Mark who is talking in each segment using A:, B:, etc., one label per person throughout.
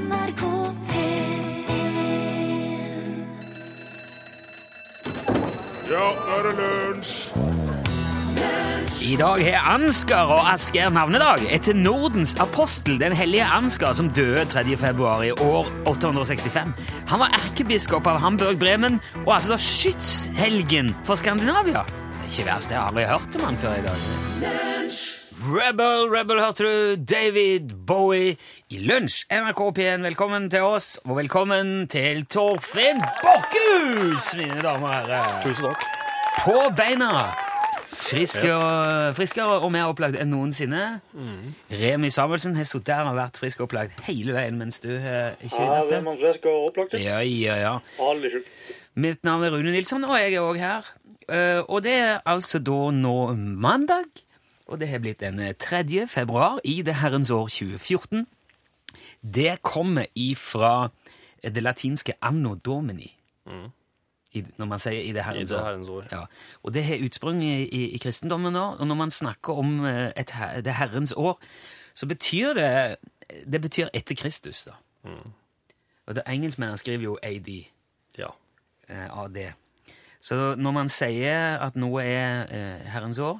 A: NRK P1
B: Ja, nå er det lunsj!
C: I dag har Ansgar og Asker navnedag etter Nordens apostel, den hellige Ansgar, som døde 3. februar i år 865. Han var erkebiskop av Hamburg-Bremen og altså da skytshelgen for Skandinavia. Ikke verst, jeg har aldri hørt om han før i dag. Rebel, Rebel, hørte du? David Bowie i Lunsj. NRK P1, velkommen til oss, og velkommen til Torfinn Borchhus, mine damer og herrer.
D: Tusen takk.
C: På beina! Friskere, friskere og mer opplagt enn noensinne. Remi Samuelsen har sittet der og vært frisk og opplagt hele veien mens du har ikke
D: Ja, det er man frisk og opplagt.
C: Ja, ja, ja.
D: Aldri sjuk.
C: Mitt navn er Rune Nilsson, og jeg er òg her. Uh, og det er altså da nå mandag, og det har blitt den 3. februar i det herrens år 2014. Det kommer ifra det latinske anno domini. I, når man sier i det
D: I
C: herrens
D: det
C: år.
D: herrens år.
C: Ja, og det har utsprung i, i, i kristendommen nå, og når man snakker om eh, et, det herrens år, så betyr det Det betyr etter Kristus, da. Og det engelskmennene skriver jo AD,
D: Ja.
C: eh, AD. Så når man sier at noe er eh, herrens år,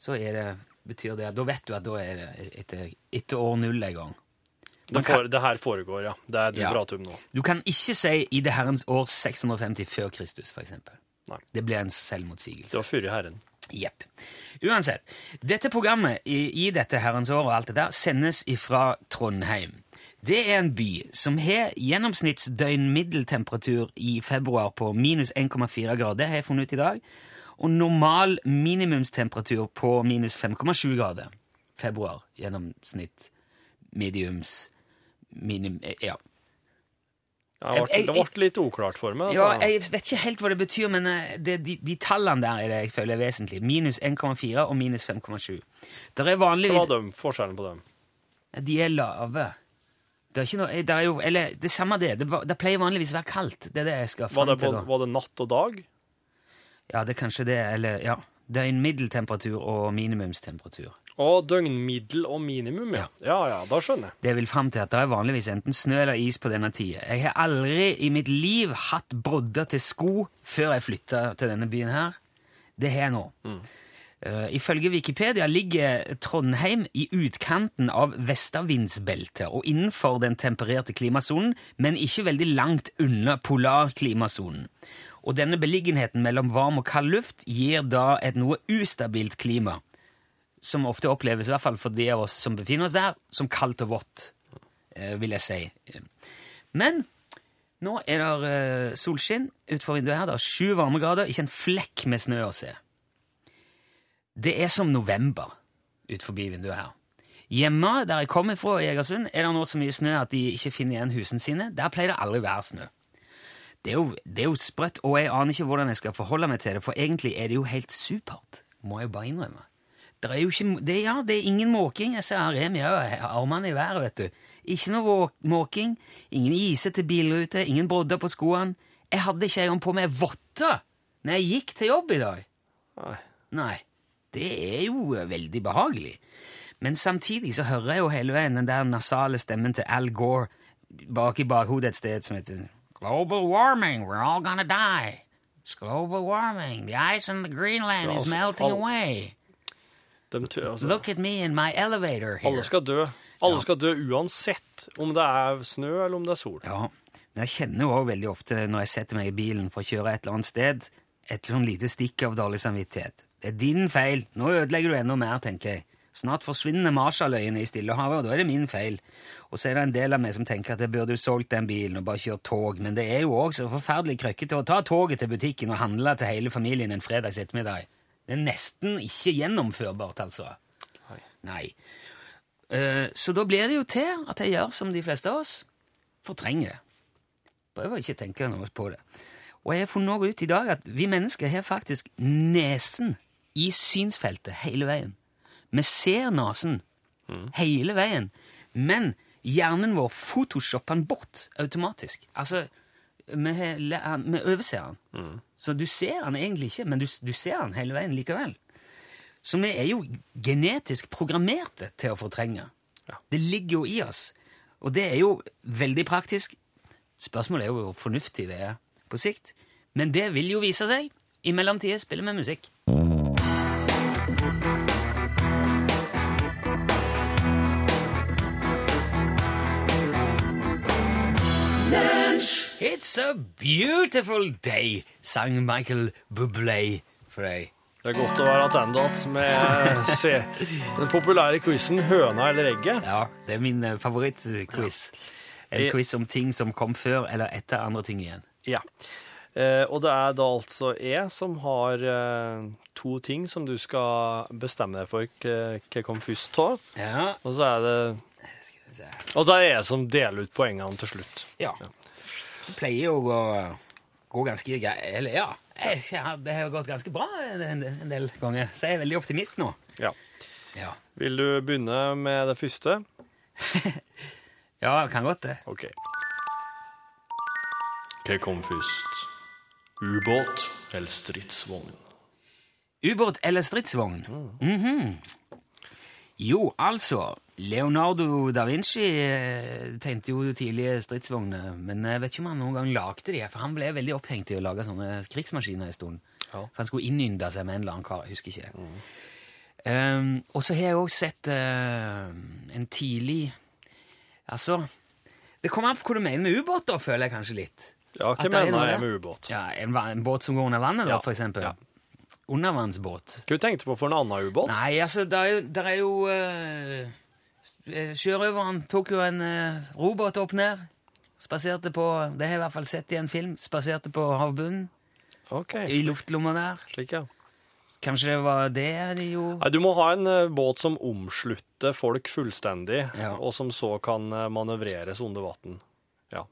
C: så er det, betyr det Da vet du at da er det etter, etter år null en gang.
D: Det, for, det her foregår, ja. Det er du
C: Ja.
D: nå.
C: Du kan ikke si i det herrens år 650 før Kristus, for eksempel.
D: Nei.
C: Det blir en selvmotsigelse.
D: Det var før Herren.
C: Jepp. Uansett, dette programmet i, i dette herrens år og alt det der sendes ifra Trondheim. Det er en by som har gjennomsnittsdøgnmiddeltemperatur i februar på minus 1,4 grader, har jeg funnet ut i dag, og normal minimumstemperatur på minus 5,7 grader. Februar, gjennomsnitt, mediums, minim... Ja.
D: Ja, det, ble, litt uklart for meg.
C: Ja, jeg vet ikke helt hva det betyr, men eh, det, de, de tallene der er det jeg føler er vesentlig. Minus 1,4 og minus 5,7. Det er
D: Hva
C: vanligvis
D: var er forskjellen på dem?
C: De er lave. Det er noe det er jo, Eller det samme det. Det, det pleier vanligvis å være kaldt. Det er det jeg skal fram til.
D: var det natt og dag?
C: Ja, det er kanskje det. Eller ja. Døgnmiddeltemperatur og minimumstemperatur.
D: Og døgnmiddel og minimum, ja. Ja, ja, da skjønner jeg.
C: Det vil fram til at det er vanligvis enten snø eller is på denne tida. Jeg har aldri i mitt liv hatt brodder til sko før jeg flytta til denne byen her. Det har jeg nå. Eh, ifølge Wikipedia ligger Trondheim i utkanten av vestavindsbeltet og innenfor den tempererte klimasonen, men ikke veldig langt unna polarklimasonen. Og denne beliggenheten mellom varm og kald luft gir da et noe ustabilt klima, som ofte oppleves, i hvert fall for de av oss som befinner oss der, som kaldt og vått, eh, vil jeg si. Men nå er det eh, solskinn utenfor vinduet her. Det er sju varmegrader, ikke en flekk med snø å se. Det er som november utenfor vinduet her. Hjemme, der jeg kommer fra, i Egersund, er det nå så mye snø at de ikke finner igjen husene sine. Der pleier det aldri være snø. Det er, jo, det er jo sprøtt, og jeg aner ikke hvordan jeg skal forholde meg til det, for egentlig er det jo helt supert, må jeg bare innrømme. Det er jo ikke, det, ja, det er ingen måking. Jeg ser Remi òg, armene i været, vet du. Ikke noe måking, ingen isete bilrute, ingen brodder på skoene. Jeg hadde ikke engang på meg votter når jeg gikk til jobb i dag.
D: Nei.
C: Nei, det er jo eh, veldig behagelig. Men samtidig så hører jeg jo hele veien den der nasale stemmen til Al Gore bak i bakhodet et sted som heter Global warming, we're all gonna die. It's global warming, the ice on the Greenland is
D: altså,
C: melting away.
D: Altså,
C: Look at me in my elevator here.
D: alle skal dø. Alle
C: Ja.
D: skal dø uansett om det er snø eller om det er sol.
C: Ja, men jeg kjenner jo også veldig ofte når jeg setter meg i bilen for å kjøre et eller annet sted, et sånn lite stikk av dårlig samvittighet. Det er din feil. Nå ødelegger du enda mer, tenker jeg. Snart forsvinner Marshalløyene i Stillehavet, og da er det min feil. Og så er det en del av meg som tenker at jeg burde jo solgt den bilen og bare kjørt tog, men det er jo også forferdelig krøkkete å ta toget til butikken og handle til hele familien en fredags ettermiddag. Det er nesten ikke gjennomførbart, altså.
D: Nei.
C: Nei. Eh, så da blir det jo til at jeg gjør som de fleste av oss, fortrenger det. Prøver ikke å tenke noe på det. Og jeg har funnet ut i dag at vi mennesker har faktisk nesen i synsfeltet hele veien. Vi ser nesen hele veien, men hjernen vår photoshopper den bort automatisk. Altså, vi, le- vi overser den. Så du ser den egentlig ikke, men du, du ser den hele veien likevel. Så vi er jo genetisk programmerte til å fortrenge.
D: Ja.
C: Det ligger jo i oss. Og det er jo veldig praktisk. Spørsmålet er jo hvor fornuftig det er på sikt. Men det vil jo vise seg. I mellomtida spiller vi musikk. It's a beautiful day, sang Michael Bublé for deg.
D: Det er godt å være tilbake med se, den populære quizen 'Høna eller egget'.
C: Ja, det er min eh, favorittquiz. En quiz om ting som kom før eller etter andre ting igjen.
D: Ja. Eh, og det er da altså jeg som har eh, to ting som du skal bestemme deg for hva hva kom først av.
C: Ja,
D: Og så er det. Og det er jeg som deler ut poengene til slutt.
C: Ja. Det pleier jo å gå, gå ganske greit. Eller ja, jeg, det har gått ganske bra en, en, del ganger. Så jeg er veldig optimist nå.
D: Ja.
C: Ja,
D: Vil du begynne med det første?
C: ja det kan godt det.
D: OK. Hva kom først? Ubåt eller stridsvogn?
C: Ubåt eller stridsvogn? Mhm. Jo, altså Leonardo da Vinci eh, tegnte jo tidlige stridsvogner, men jeg vet ikke om han noen gang lagde de, for han ble veldig opphengt i å lage sånne krigsmaskiner en stund.
D: Ja.
C: For han skulle innynde seg med en eller annen kar, jeg husker ikke det. Um, og så har jeg også sett uh, en tidlig Altså, det kommer an på hva du mener med ubåt, da, føler jeg kanskje litt.
D: Ja, hva
C: er
D: mener jeg med ubåt?
C: Ja, En, en båt som går under vannet, da,
D: Ja,
C: for eksempel.
D: ja.
C: Undervannsbåt.
D: Hva tenkte du på for en annen ubåt?
C: Nei, altså, det er jo, der er jo eh, Sjørøveren tok jo en eh, robåt opp ned. Spaserte på Det har jeg i hvert fall sett i en film. Spaserte på havbunnen,
D: Okay.
C: i luftlomma der.
D: slik, ja.
C: Kanskje det var det de gjorde?
D: Nei, Du må ha en eh, båt som omslutter folk fullstendig,
C: Ja.
D: og som så kan eh, manøvreres under vann. Ja.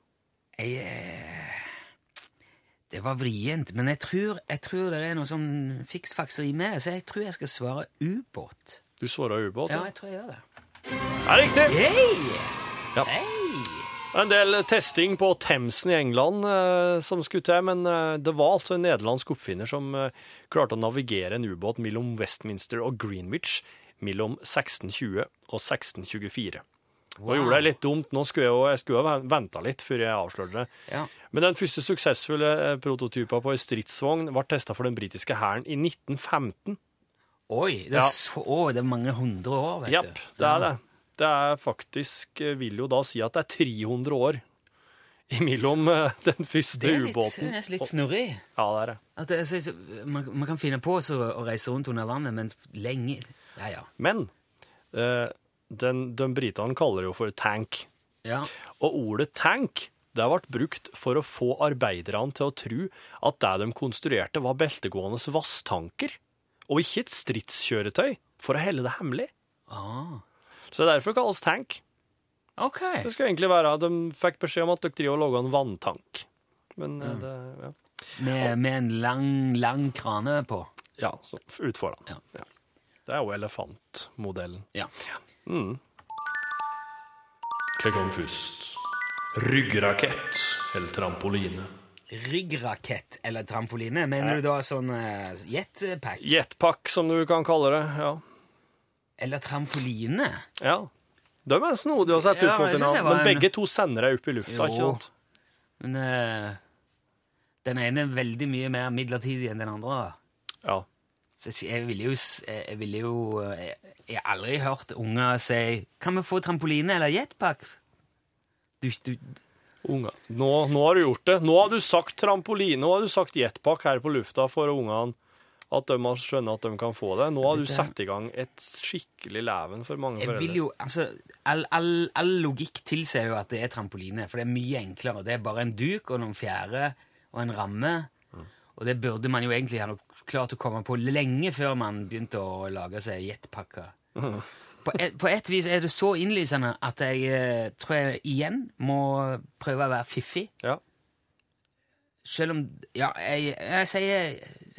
C: Jeg, eh, det var vrient, men jeg tror, jeg tror det er noe sånn fiksfakseri med det, så jeg tror jeg skal svare ubåt.
D: Du svarer ubåt?
C: Ja,
D: Ja,
C: jeg tror jeg gjør det.
D: Det er riktig!
C: Hey.
D: Ja. En del testing på Themsen i England eh, som skulle til, men eh, det var altså en nederlandsk oppfinner som eh, klarte å navigere en ubåt mellom Westminster og Greenwich mellom 1620 og 1624. Nå gjorde jeg litt dumt. Nå skulle jeg jeg skulle ha venta litt før jeg avslørte det.
C: Ja.
D: Men den første suksessfulle eh, prototypen på ei stridsvogn ble testa for den britiske hæren i 1915.
C: Oi, det er,
D: Ja.
C: så, det er mange hundre år, vet
D: Jepp,
C: du.
D: det er det. Det er faktisk, eh, vil jo da si at det er 300 år imellom eh, den første
C: litt,
D: ubåten.
C: det er litt snurrig.
D: Ja, det er det.
C: Det, så, så, man, man kan finne på å reise rundt under vannet, men lenge Ja, ja.
D: Men uh, den, den britene kaller det jo for tank.
C: ja.
D: Og ordet tank det ble brukt for å få arbeiderne til å tro at det de konstruerte, var beltegående vasstanker, og ikke et stridskjøretøy, for å helle det hemmelig.
C: Ah,
D: Så det er derfor det kalles tank.
C: ok.
D: Det skulle egentlig være De fikk beskjed om at dere driver og lager en vanntank. Men mm. det ja.
C: Med, med en lang, lang krane på.
D: ja, så ut foran.
C: Ja.
D: Ja. Det er jo elefantmodellen.
C: Ja.
D: Hva kom først? Ryggrakett eller trampoline?
C: Ryggrakett eller trampoline? Mener du da sånn uh, jetpack?
D: Jetpack, som du kan kalle det. Ja.
C: Eller trampoline?
D: ja. De er snodige å sette
C: Ja,
D: ut på
C: jeg synes jeg var
D: men
C: en-
D: begge to sender deg opp i lufta.
C: Jo.
D: ikke sant?
C: Men eh, den ene er veldig mye mer midlertidig enn den andre. da.
D: Ja.
C: Så jeg- jeg ville jo, s- jeg ville jo jeg har aldri hørt unger si 'Kan vi få trampoline eller jetpack?' Du, du.
D: Nå, nå har du gjort det. Nå har du sagt trampoline, nå har du sagt jetpack her på lufta for ungene. At de har skjønner at de kan få det. Nå har du satt i gang et skikkelig leven for mange
C: jeg
D: foreldre.
C: vil jo Altså, all, all, all logikk tilsier jo at det er trampoline, for det er mye enklere. Det er bare en duk og noen fjære og en ramme. Og det burde man jo egentlig ha klart å komme på lenge før man begynte å lage seg jetpakker. På et, på et vis er det så innlysende at jeg eh, tror jeg igjen må prøve å være fiffig.
D: Ja.
C: Selv om Ja, jeg, jeg sier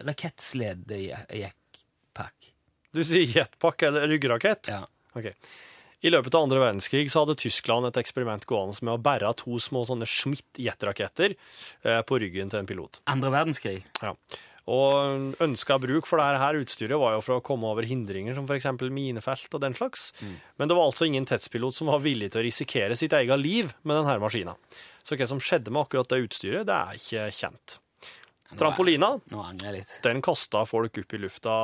C: rakettslede-jekkpack.
D: Du sier jetpack eller ryggrakett?
C: Ja.
D: Ok. I løpet av andre verdenskrig så hadde Tyskland et eksperiment gående med å bære to små sånne Schmidt-jetraketter eh, på ryggen til en pilot.
C: Andre verdenskrig.
D: Ja. Og ønska bruk for dette her utstyret var jo for å komme over hindringer som f.eks. minefelt og den slags. Men det var altså ingen tetspilot som var villig til å risikere sitt eget liv med denne maskina. Så hva som skjedde med akkurat det utstyret, det er ikke kjent. Trampolina den kasta folk opp i lufta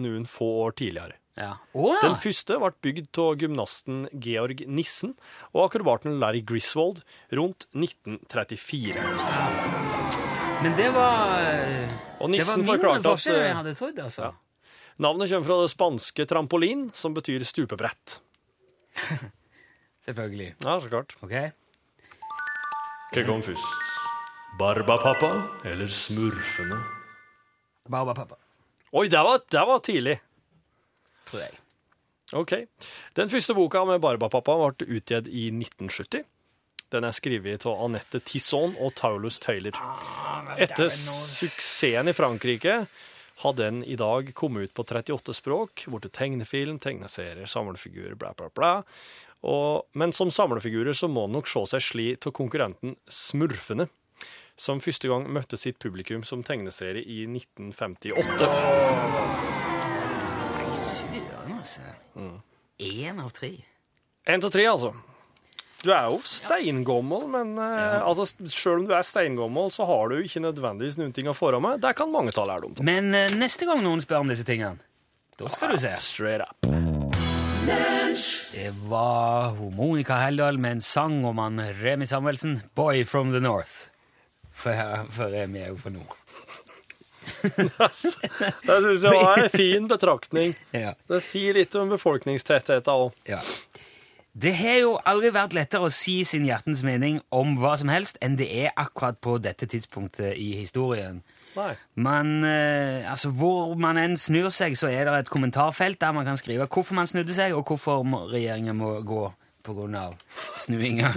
D: noen få år tidligere.
C: Ja. Oh, ja!
D: Den første ble bygd av gymnasten Georg Nissen og akrobaten Larry Griswold rundt 1934.
C: Men det var
D: Og nissen
C: Det var
D: forklarte
C: oss jeg
D: eh,
C: hadde trodd, altså.
D: Ja. navnet kommer fra det spanske trampolin, som betyr stupebrett.
C: Selvfølgelig.
D: Ja, så klart.
C: Ok?
D: Hva kom først? Barbapappa eller Smurfene?
C: Barbapappa,
D: Oi, det var, det var tidlig.
C: tror jeg.
D: Ok. Den første boka med Barbapappa ble utgitt i 1970. Den er skrevet av Anette Tisson og Taulus Taylor. Etter suksessen i Frankrike har den i dag kommet ut på 38 språk, blitt tegnefilm, tegneserier, samlefigurer, bla, bla, bla. Og, men som samlefigurer så må den nok se seg sli av konkurrenten Smurfene, som første gang møtte sitt publikum som tegneserie i 1958.
C: Nei, søren, altså.
D: Mm.
C: Én av tre.
D: Én av tre, altså. Du er jo steingommel, men eh, altså, selv om du er steingommel, så har du ikke nødvendigvis noen ting å få med. Der kan mange ta lærdom av.
C: Men uh, neste gang noen spør om disse tingene, da skal du se.
D: Straight up.
C: Det var Monica Heldal med en sang om han Remi Samuelsen, 'Boy from the North'. For, for Remi er jo fra nord.
D: Det syns jeg var en fin betraktning.
C: Ja.
D: Det sier litt om befolkningstettheten òg.
C: Ja. Det har jo aldri vært lettere å si sin hjertens mening om hva som helst enn det er akkurat på dette tidspunktet i historien.
D: Nei.
C: Man, eh, altså Hvor man enn snur seg, så er det et kommentarfelt der man kan skrive hvorfor man snudde seg, og hvorfor regjeringen må gå pga. snuinga.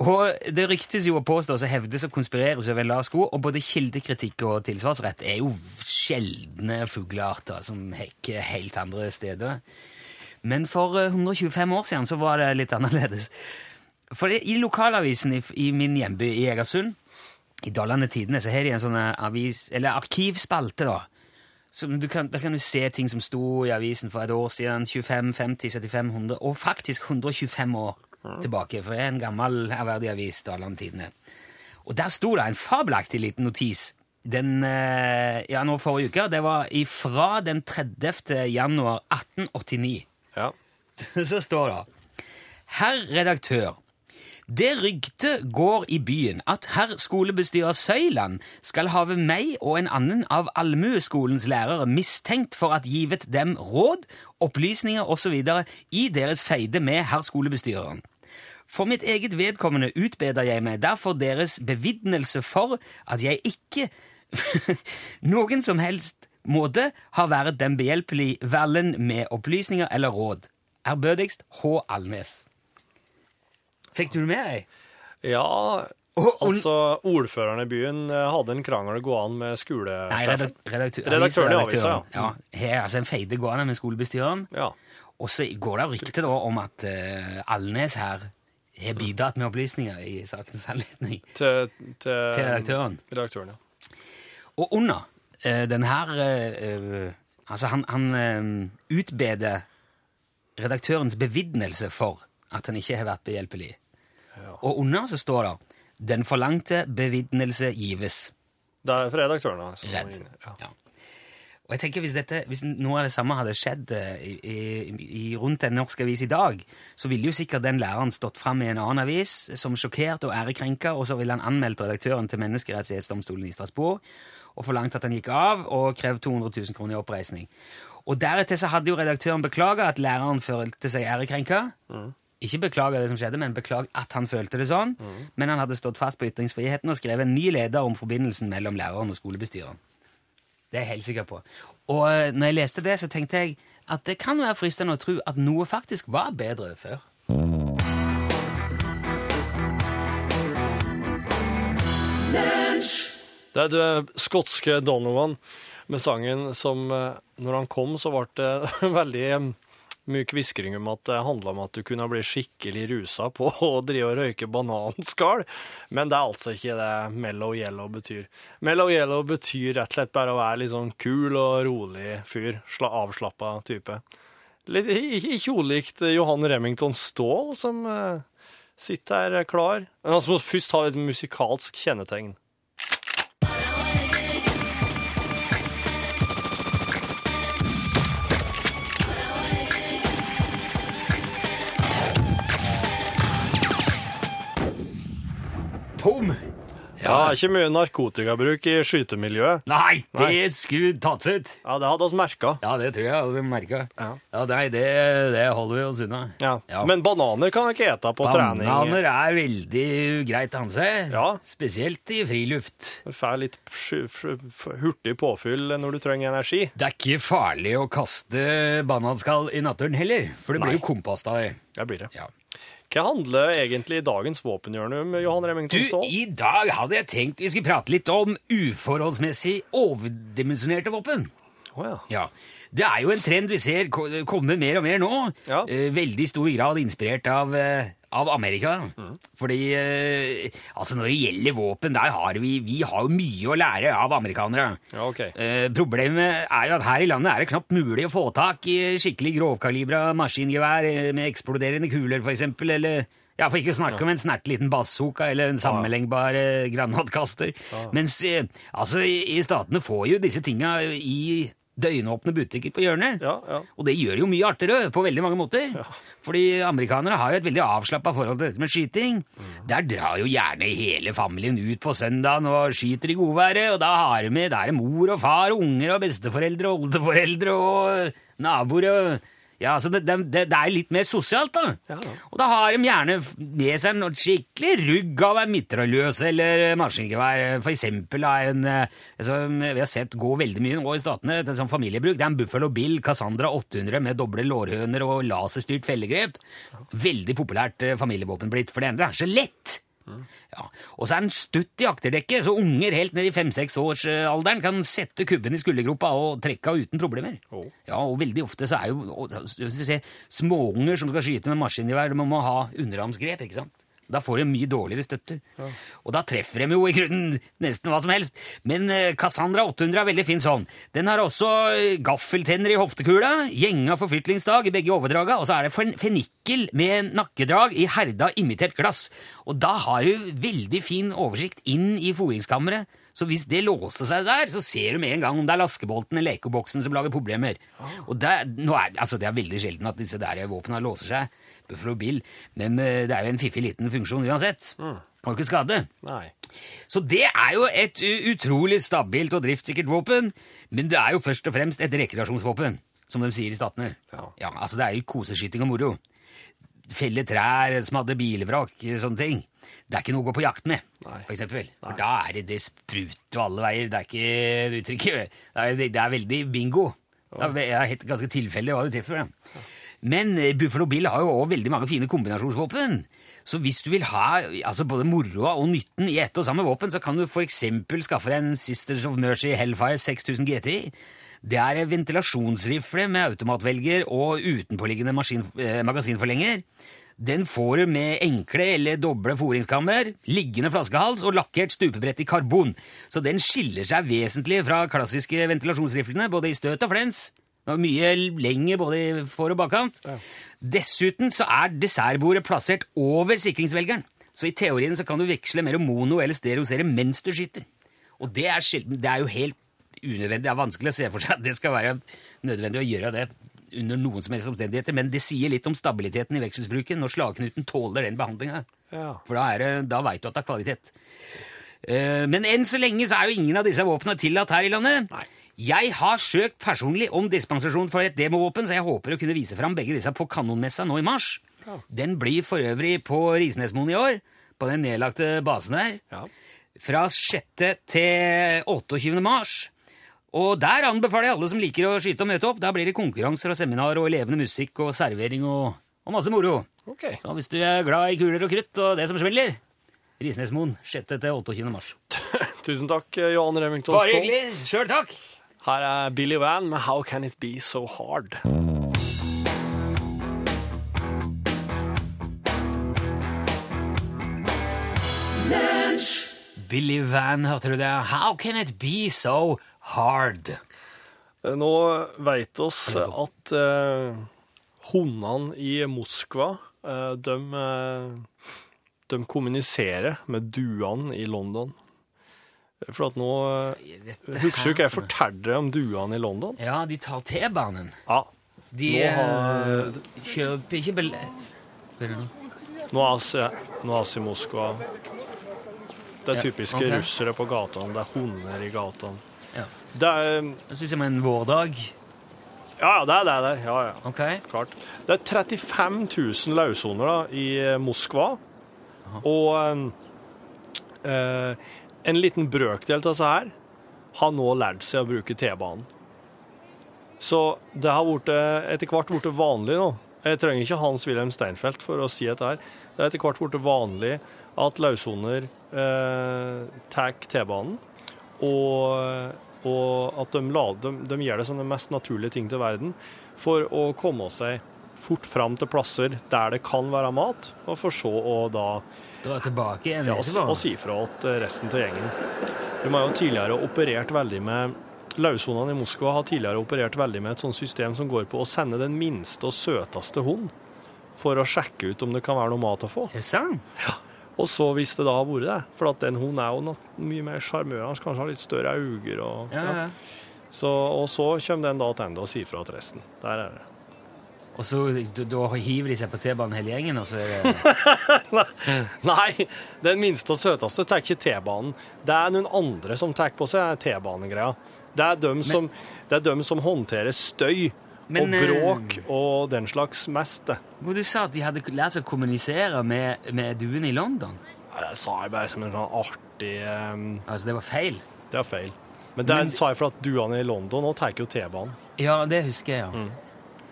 C: Og det ryktes jo å påstås og hevdes og konspireres over en lav sko, og både kildekritikk og tilsvarsrett er jo sjeldne fuglearter som hekker helt andre steder. Men for eh, 125 år siden så var det litt annerledes. For i lokalavisen i, i min hjemby i Egersund, i Dalane Tidene, så har de en sånn eh, avis, eller arkivspalte, da. Som du kan, der kan du se ting som sto i avisen for et år siden, 25, 50, 75, 100, og faktisk 125 år tilbake, for det er en gammel, ærverdig avis, Dalane Tidene. Og der sto det en fabelaktig liten notis den, eh, ja, nå forrige uke. Det var ifra den 30. januar 1889
D: Ja.
C: så står det Herr redaktør, det rykte går i byen at herr skolebestyrer Søyland skal have meg og en annen av allmueskolens lærere mistenkt for at givet dem råd, opplysninger osv. i deres feide med herr skolebestyreren. For mitt eget vedkommende utbeder jeg meg derfor deres bevidnelse for at jeg ikke noen som helst måte har vært dem behjelpelig Vallen med opplysninger eller råd. Ærbødigst H. Alnes. Fikk du det med deg?
D: ja, altså ordføreren i byen eh, hadde en krangel gående med skolesjefen.
C: Nei, redaktør,
D: Redaktøren i avisa,
C: ja. ja. Her, altså en feide gående med skolebestyreren.
D: Ja.
C: Og så går det rykte da om at uh, Alnes her har bidratt med opplysninger i sakens anledning
D: Til, til,
C: til redaktøren.
D: redaktøren, ja.
C: Og under den her eh, eh, Altså, han, han eh, utbeder redaktørens bevidnelse for at han ikke har vært behjelpelig. Og under så står det 'Den forlangte bevidnelse gives'.
D: Det er fra redaktøren. da,
C: Redd.
D: Ja.
C: Ja. Og jeg tenker Hvis, dette, hvis noe av det samme hadde skjedd eh, i, i, i, rundt en norsk avis i dag, så ville jo sikkert den læreren stått fram i en annen avis som sjokkert og ærekrenka, og så ville han anmeldt redaktøren til Menneskerettighetsdomstolen i Strasbourg og forlangt at han gikk av, og krevde 200 000 kroner i oppreisning. Og deretter så hadde jo redaktøren beklaga at læreren følte seg ærekrenka. Ikke beklaga det som skjedde, men beklag at han følte det sånn. Men han hadde stått fast på ytringsfriheten og skrevet en ny leder om forbindelsen mellom læreren og skolebestyreren. Det er jeg helt sikker på. Og eh, når jeg leste det, så tenkte jeg at det kan være fristende å tro at noe faktisk var bedre før.
D: Det er det skotske Donovan med sangen som eh, Når han kom, så ble det veldig eh, mye kviskring om at det handla om at du kunne bli skikkelig rusa på å drive og røyke bananskall, men det er altså ikke det mellow yellow betyr. Mellow yellow betyr rett og slett bare å være litt sånn kul og rolig fyr, sla- avslappa type. Litt, ikke, ulikt Johan Remington Ståhl, som eh, sitter her klar. Men han må først ha et musikalsk kjennetegn. Ja, ikke mye narkotikabruk i skytemiljøet.
C: Nei, det skulle tatt seg ut.
D: Ja, det hadde oss merka.
C: Ja, det tror jeg vi merka.
D: Ja.
C: Ja, nei, det, det holder vi oss unna.
D: Ja.
C: Ja.
D: Men bananer kan jeg ikke ete på trening.
C: Bananer er veldig greit å ha med seg.
D: Ja.
C: Spesielt i friluft.
D: Du får litt hurtig påfyll når du trenger energi.
C: Det er ikke farlig å kaste bananskall i naturen heller, for det
D: Nei.
C: blir jo kompost av det.
D: Det blir det.
C: Ja.
D: Hva handler egentlig dagens våpenhjørne om, Johan Remington Ståhl?
C: i dag hadde jeg tenkt vi skulle prate litt om uforholdsmessig overdimensjonerte våpen.
D: Oh, ja.
C: Ja. Det er jo en trend vi ser komme mer og mer nå.
D: Ja.
C: Eh, veldig stor grad inspirert av, eh, av Amerika.
D: Mm.
C: Fordi eh, altså når det gjelder våpen, der har vi, vi har jo mye å lære av amerikanere.
D: Ja, okay.
C: Eh, problemet er jo at her i landet er det knapt mulig å få tak i skikkelig grovkalibra maskingevær eh, med eksploderende kuler, eksempel, eller ja, for ikke å snakke om en snert liten bazooka eller en sammenlengbar eh, granatkaster. Mens eh, altså, i, i statene får jo disse tinga i døgnåpne butikker på hjørnet.
D: Ja, ja.
C: Og det gjør det jo mye artigere på veldig mange måter. Fordi amerikanere har jo et veldig avslappa forhold til dette med skyting. Der drar jo gjerne hele familien ut på søndagen og skyter i godværet, og da har de med, der er mor og far og unger og besteforeldre og oldeforeldre og naboer og ja, altså det, det, det er litt mer sosialt, da.
D: Ja, da.
C: Og da har de gjerne med seg noe skikkelig rugg av en mitraljøs eller maskingevær. For eksempel av en eh, som vi har sett gå veldig mye nå i statene, et sånt familiebruk. Det er en Buffalo Bill Cassandra 800 med doble lårhøner og laserstyrt fellegrep. Veldig populært eh, familievåpen blitt, for det ene det er så lett. Ja. Og så er han stutt i akterdekket, så unger helt ned i fem-seksårsalderen kan sette kubben i skuldergropa og trekke av uten problemer.
D: Oh.
C: Ja, og veldig ofte så er jo og, småunger som skal skyte med maskingevær, de må ha underarmsgrep, ikke sant? Da får de mye dårligere støtter. Og da treffer de jo i grunnen nesten hva som helst. Men eh, Cassandra 800 er veldig fin sånn. Den har også eh, gaffeltenner i hoftekula, gjenga forflytlingsdag i begge overdraga, og så er det fennikel fenikkel med nakkedrag i herda imitert glass. Og da har du veldig fin oversikt inn i foringskammeret. Så hvis det låser seg der, så ser du med en gang om det er laskebolten eller lekeboksen som lager problemer. Og det, er, altså det er veldig sjelden at disse der våpnene låser seg, Buffalo Bill, men eh, det er jo en fiffig liten funksjon uansett. Kan jo ikke skade.
D: Nei.
C: Så det er jo et utrolig stabilt og driftssikkert våpen, men det er jo først og fremst et rekreasjonsvåpen, som de sier i statene.
D: Ja.
C: altså Det er jo koseskyting og moro. Felle trær, smadre bilvrak, sånne ting. Det er ikke noe å gå på jakt med,
D: Nei.
C: for eksempel. For da er det det spruter alle veier. Det er ikke uttrykket. Det er, det er veldig bingo. Det er, det er ganske tilfeldig hva du treffer. Da. Men eh, Buffalo Bill har jo også veldig mange fine kombinasjonsvåpen. Så hvis du vil ha altså både moroa og nytten i ett og samme våpen, så kan du f.eks. skaffe deg en Sisters of Mercy Hellfire 6000 GTI. Det er en ventilasjonsrifle med automatvelger og utenpåliggende maskin, eh, magasinforlenger. Den får du med enkle eller doble foringskammer, liggende flaskehals og lakkert stupebrett i karbon. Så den skiller seg vesentlig fra klassiske ventilasjonsriflene, både i støt og flens. Den var mye lenger både i for- og bakkant. Dessuten så er dessertbordet plassert over sikringsvelgeren. Så i teorien så kan du veksle mellom mono eller stereosere mens du skyter. Og det er, sjelden, det er jo helt unødvendig. Det er vanskelig å se for seg at det skal være nødvendig å gjøre det under noen som helst omstendigheter, men det sier litt om stabiliteten i vekselsbruken når slagknuten tåler den behandlinga.
D: Ja.
C: For da, er det, da veit du at det er kvalitet. Eh, Men enn så lenge så er jo ingen av disse våpnene tillatt her i landet.
D: Nei.
C: Jeg har søkt personlig om dispensasjon for et demovåpen, så jeg håper å kunne vise fram begge disse på Kanonmessa nå i mars. Den blir for øvrig på Risnesmoen i år, på den nedlagte basen der.
D: Ja.
C: Fra 6. til 28. mars. Og der anbefaler jeg alle som liker å skyte og møte opp. Da blir det konkurranser og seminar og levende musikk og servering og, og masse moro.
D: Ok.
C: Så hvis du er glad i kuler og krutt og det som smeller, Risnesmoen 6. til 28. mars.
D: Tusen takk, Johan Remington
C: Bare hyggelig. Sjøl takk.
D: Her er Billy Van med 'How Can It Be So Hard'.
C: Billy Van, hørte du det? How can it be so hard?
D: Eh, nå veit oss at eh, hundene i Moskva, eh, de, eh, de kommuniserer med duene i London. For at nå eh, Husker du ikke jeg fortalte om duene i London?
C: Ja, de tar T-banen.
D: Ja.
C: De
D: Nå har-
C: eh, kjøper ikke bel... Nå?
D: Er vi i Moskva. Det er
C: Ja,
D: typiske
C: ok.
D: russere på gatene. Det er hunder i gatene.
C: Ja.
D: Det er
C: Det synes det er en vårdag.
D: Ja, ja, det er det der. Ja, ja.
C: Okay.
D: Klart. Det er 35 000 løshunder i Moskva. Moskva. Og eh, eh, en liten brøkdel av disse her har nå lært seg å bruke T-banen. Så det har vært, etter hvert blitt vanlig nå. Jeg trenger ikke Hans-Wilhelm Steinfeld for å si dette her. Det er etter hvert blitt vanlig at løshunder eh, tar T-banen, og, og at de, de, de gjør det som den mest naturlige ting til verden for å komme seg fort fram til plasser der det kan være mat, og for så å da
C: Dra tilbake igjen.
D: ja, og, og si fra til resten av gjengen. De har jo tidligere operert veldig med Løshundene i Moskva har tidligere operert veldig med et sånt system som går på å sende den minste og søteste hund for å sjekke ut om det kan være noe mat å få.
C: Er det sant?
D: Og så hvis det da har vært det, for at den hunden er jo mye mer sjarmørende, kanskje har litt større øyne og
C: Ja, ja.
D: Så, Og så kommer den da tilbake og sier fra til resten. Der er det.
C: Og så da, hiver de seg på T-banen hele gjengen, og så er det
D: Nei, den minste og søteste tar ikke T-banen. Det er noen andre som tar på seg T-banegreia. Det er dem som, det er dem som håndterer støy
C: Men,
D: og
C: eh,
D: bråk og den slags mest.
C: Hvor du sa at de hadde lært seg å kommunisere med, med duene i London.
D: Ja, Det sa jeg bare som en sånn artig um...
C: Altså, det var feil.
D: Det var feil. Men det
C: Men-
D: sa jeg for at duene i London nå tar jo T-banen.
C: Ja, det husker jeg, ja.
D: Mm.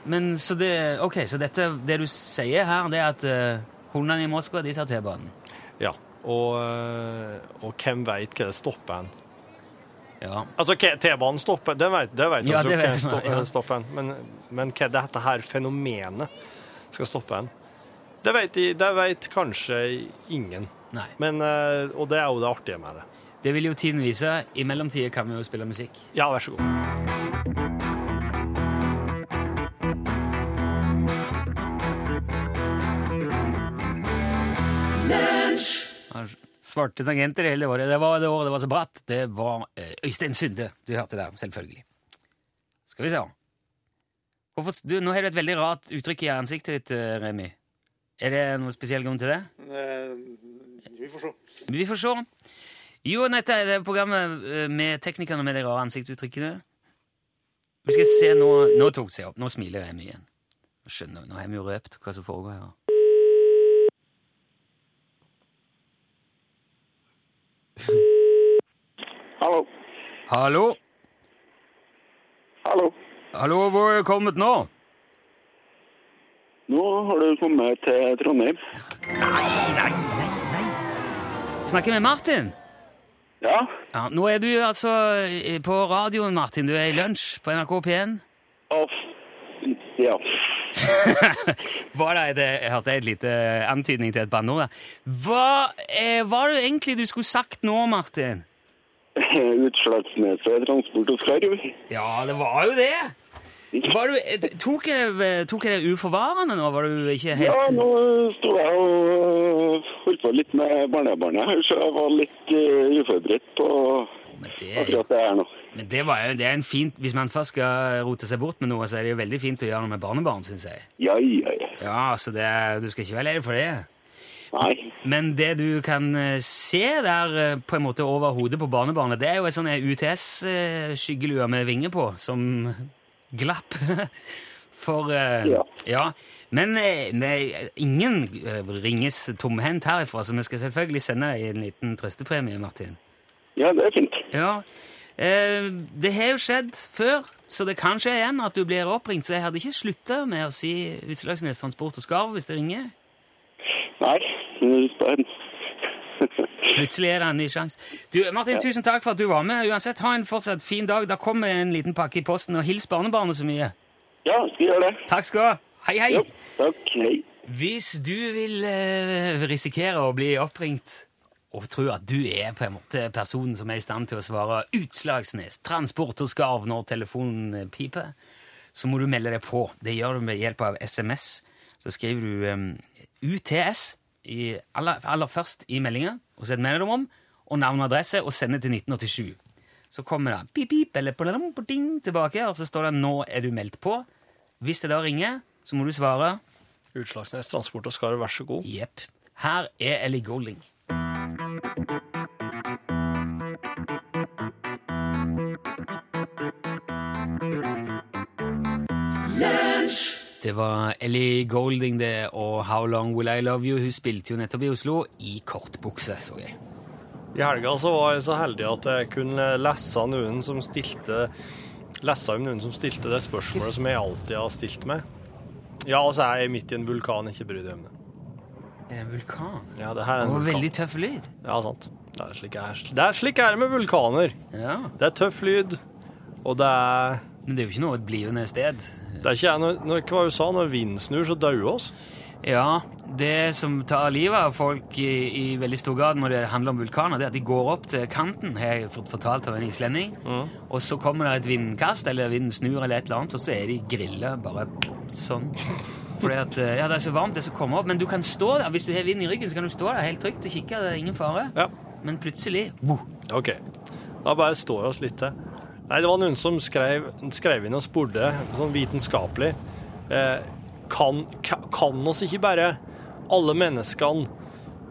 C: Men så det Ok, så dette, det du sier her, det er at uh, hundene i Moskva, de tar T-banen.
D: Ja. Og, eh, og hvem veit hva det stopper hen?
C: Ja.
D: Altså, T-banen stopper, det vet, det vet
C: Ja, det vet ja.
D: stopper en. Men, men hva dette her fenomenet skal stoppe en? det vet, de- det vet kanskje ingen.
C: Nei.
D: Men, eh, og det er jo det artige med det.
C: Det vil jo tiden vise. I mellomtida kan vi jo spille musikk.
D: Ja, vær så god.
C: Svarte tangenter hele året. Det var det året det var så bratt. Det var eh, Øystein Sunde du hørte der, selvfølgelig. Skal vi se. Hvorfor, du, nå har du et veldig rart uttrykk i ansiktet ditt, eh, Remi. Er det noen spesiell grunn til det?
B: Vi får se.
C: Vi får se. Jo, dette er det programmet eh, med teknikerne med de rare ansiktsuttrykkene. Vi skal se nå Nå tok det seg opp. Nå smiler Remi igjen. Skjønner. Nå har vi jo røpt hva som foregår her.
A: Hallo.
C: Hallo?
A: Hallo.
C: Hallo, hvor er du kommet nå?
A: Nå har du kommet til Trondheim.
C: Nei, nei, nei, nei. Snakker med Martin?
A: Ja,
C: Ja, nå er du altså på radioen, Martin. Du er i lunsj på NRK P1.
A: off. Ja.
C: Var det et, jeg hørte en liten antydning til et band nå. Hva eh, var det egentlig du skulle sagt nå, Martin?
A: Utslagsneset transport og skarv.
C: Ja, det var jo det! Var du, eh, tok, jeg, tok jeg det uforvarende nå? Var du ikke helt
A: Ja, nå sto jeg og holdt på litt med barnebarnet så jeg var litt uh, uforberedt på akkurat det her nå.
C: Men det, var det er en fint, Hvis man først skal rote seg bort med noe, så er det jo veldig fint å gjøre noe med barnebarn, syns jeg.
A: Ja, ja, ja.
C: Ja, så det, er- Du skal ikke være lei deg for det.
A: Nei.
C: Men det du kan eh, se der eh, på en måte over hodet på barnebarnet, det er jo ei sånn UTS-skyggelue med vinger på, som glapp. For eh,
A: Ja.
C: ja. Men eh, nei, ingen eh, ringes tomhendt herifra, så vi skal selvfølgelig sende deg en liten trøstepremie, Martin.
A: Ja, det er fint.
C: Ja. Eh, det har jo skjedd før, så det kan skje igjen at du blir oppringt, så jeg hadde ikke slutta med å si Utslagsnes Transport og Skarv hvis det ringer.
A: Nei,
C: Plutselig er det en ny sjanse. Martin, Martin, tusen takk for at du var med. Uansett, ha en fortsatt fin dag. Da kommer en liten pakke i posten, og hils barnebarnet så mye.
A: Ja, skal gjøre det.
C: Takk skal du ha. Hei, hei.
A: Jo, takk. Hei.
C: Hvis du vil eh, risikere å bli oppringt og tror at du er på en måte personen som er i stand til å svare Utslagsnes, transport og skarv når telefonen piper, så må du melde deg på. Det gjør du med hjelp av SMS. Så skriver du um, UTS i aller, aller først i meldingen, og setter om, og navn og adresse, og sender til 1987. Så kommer det pip, pip, eller podam, ding, tilbake, og så står det 'Nå er du meldt på'. Hvis det da ringer, så må du svare
D: Utslagsnes Transport og Skarv, vær så god.
C: Jepp. Her er Ellie Golding. Det var Ellie Golding det, og How Long Will I Love You. Hun spilte jo nettopp i Oslo i kortbukse, så jeg.
D: I helga så var jeg så heldig at jeg kunne lese noen som stilte lese om noen som stilte det spørsmålet som jeg alltid har stilt meg. Ja, altså, jeg er midt i en vulkan, ikke bry deg om det.
C: Er det en vulkan?
D: Ja, det her er
C: Det
D: en
C: var
D: vulkan.
C: veldig tøff lyd.
D: Ja, sant. Det er slik er, det er slik er med vulkaner.
C: Ja.
D: Det er tøff lyd, og det er
C: Men det er jo ikke noe et blivende sted.
D: Det er ikke når, når, Hva du sa? Når vinden snur, så dauer oss.
C: Ja, det som tar livet av folk i, i veldig stor grad når det handler om vulkaner, det er at de går opp til kanten, har jeg fått fortalt av en islending, og så kommer det et vindkast, eller vinden snur, eller et eller annet, og så er de grilla bare sånn. Fordi at, eh, ja, det er så varmt, det som kommer opp, men du kan stå der, hvis du har vind i ryggen, så kan du stå der helt trygt og kikke, det er ingen fare.
D: Ja.
C: Men plutselig, wow,
D: OK. Da bare står vi oss litt til. Nei, det var noen som skrev, skrev inn og spurte, sånn vitenskapelig eh, kan, kan oss ikke bare, alle menneskene,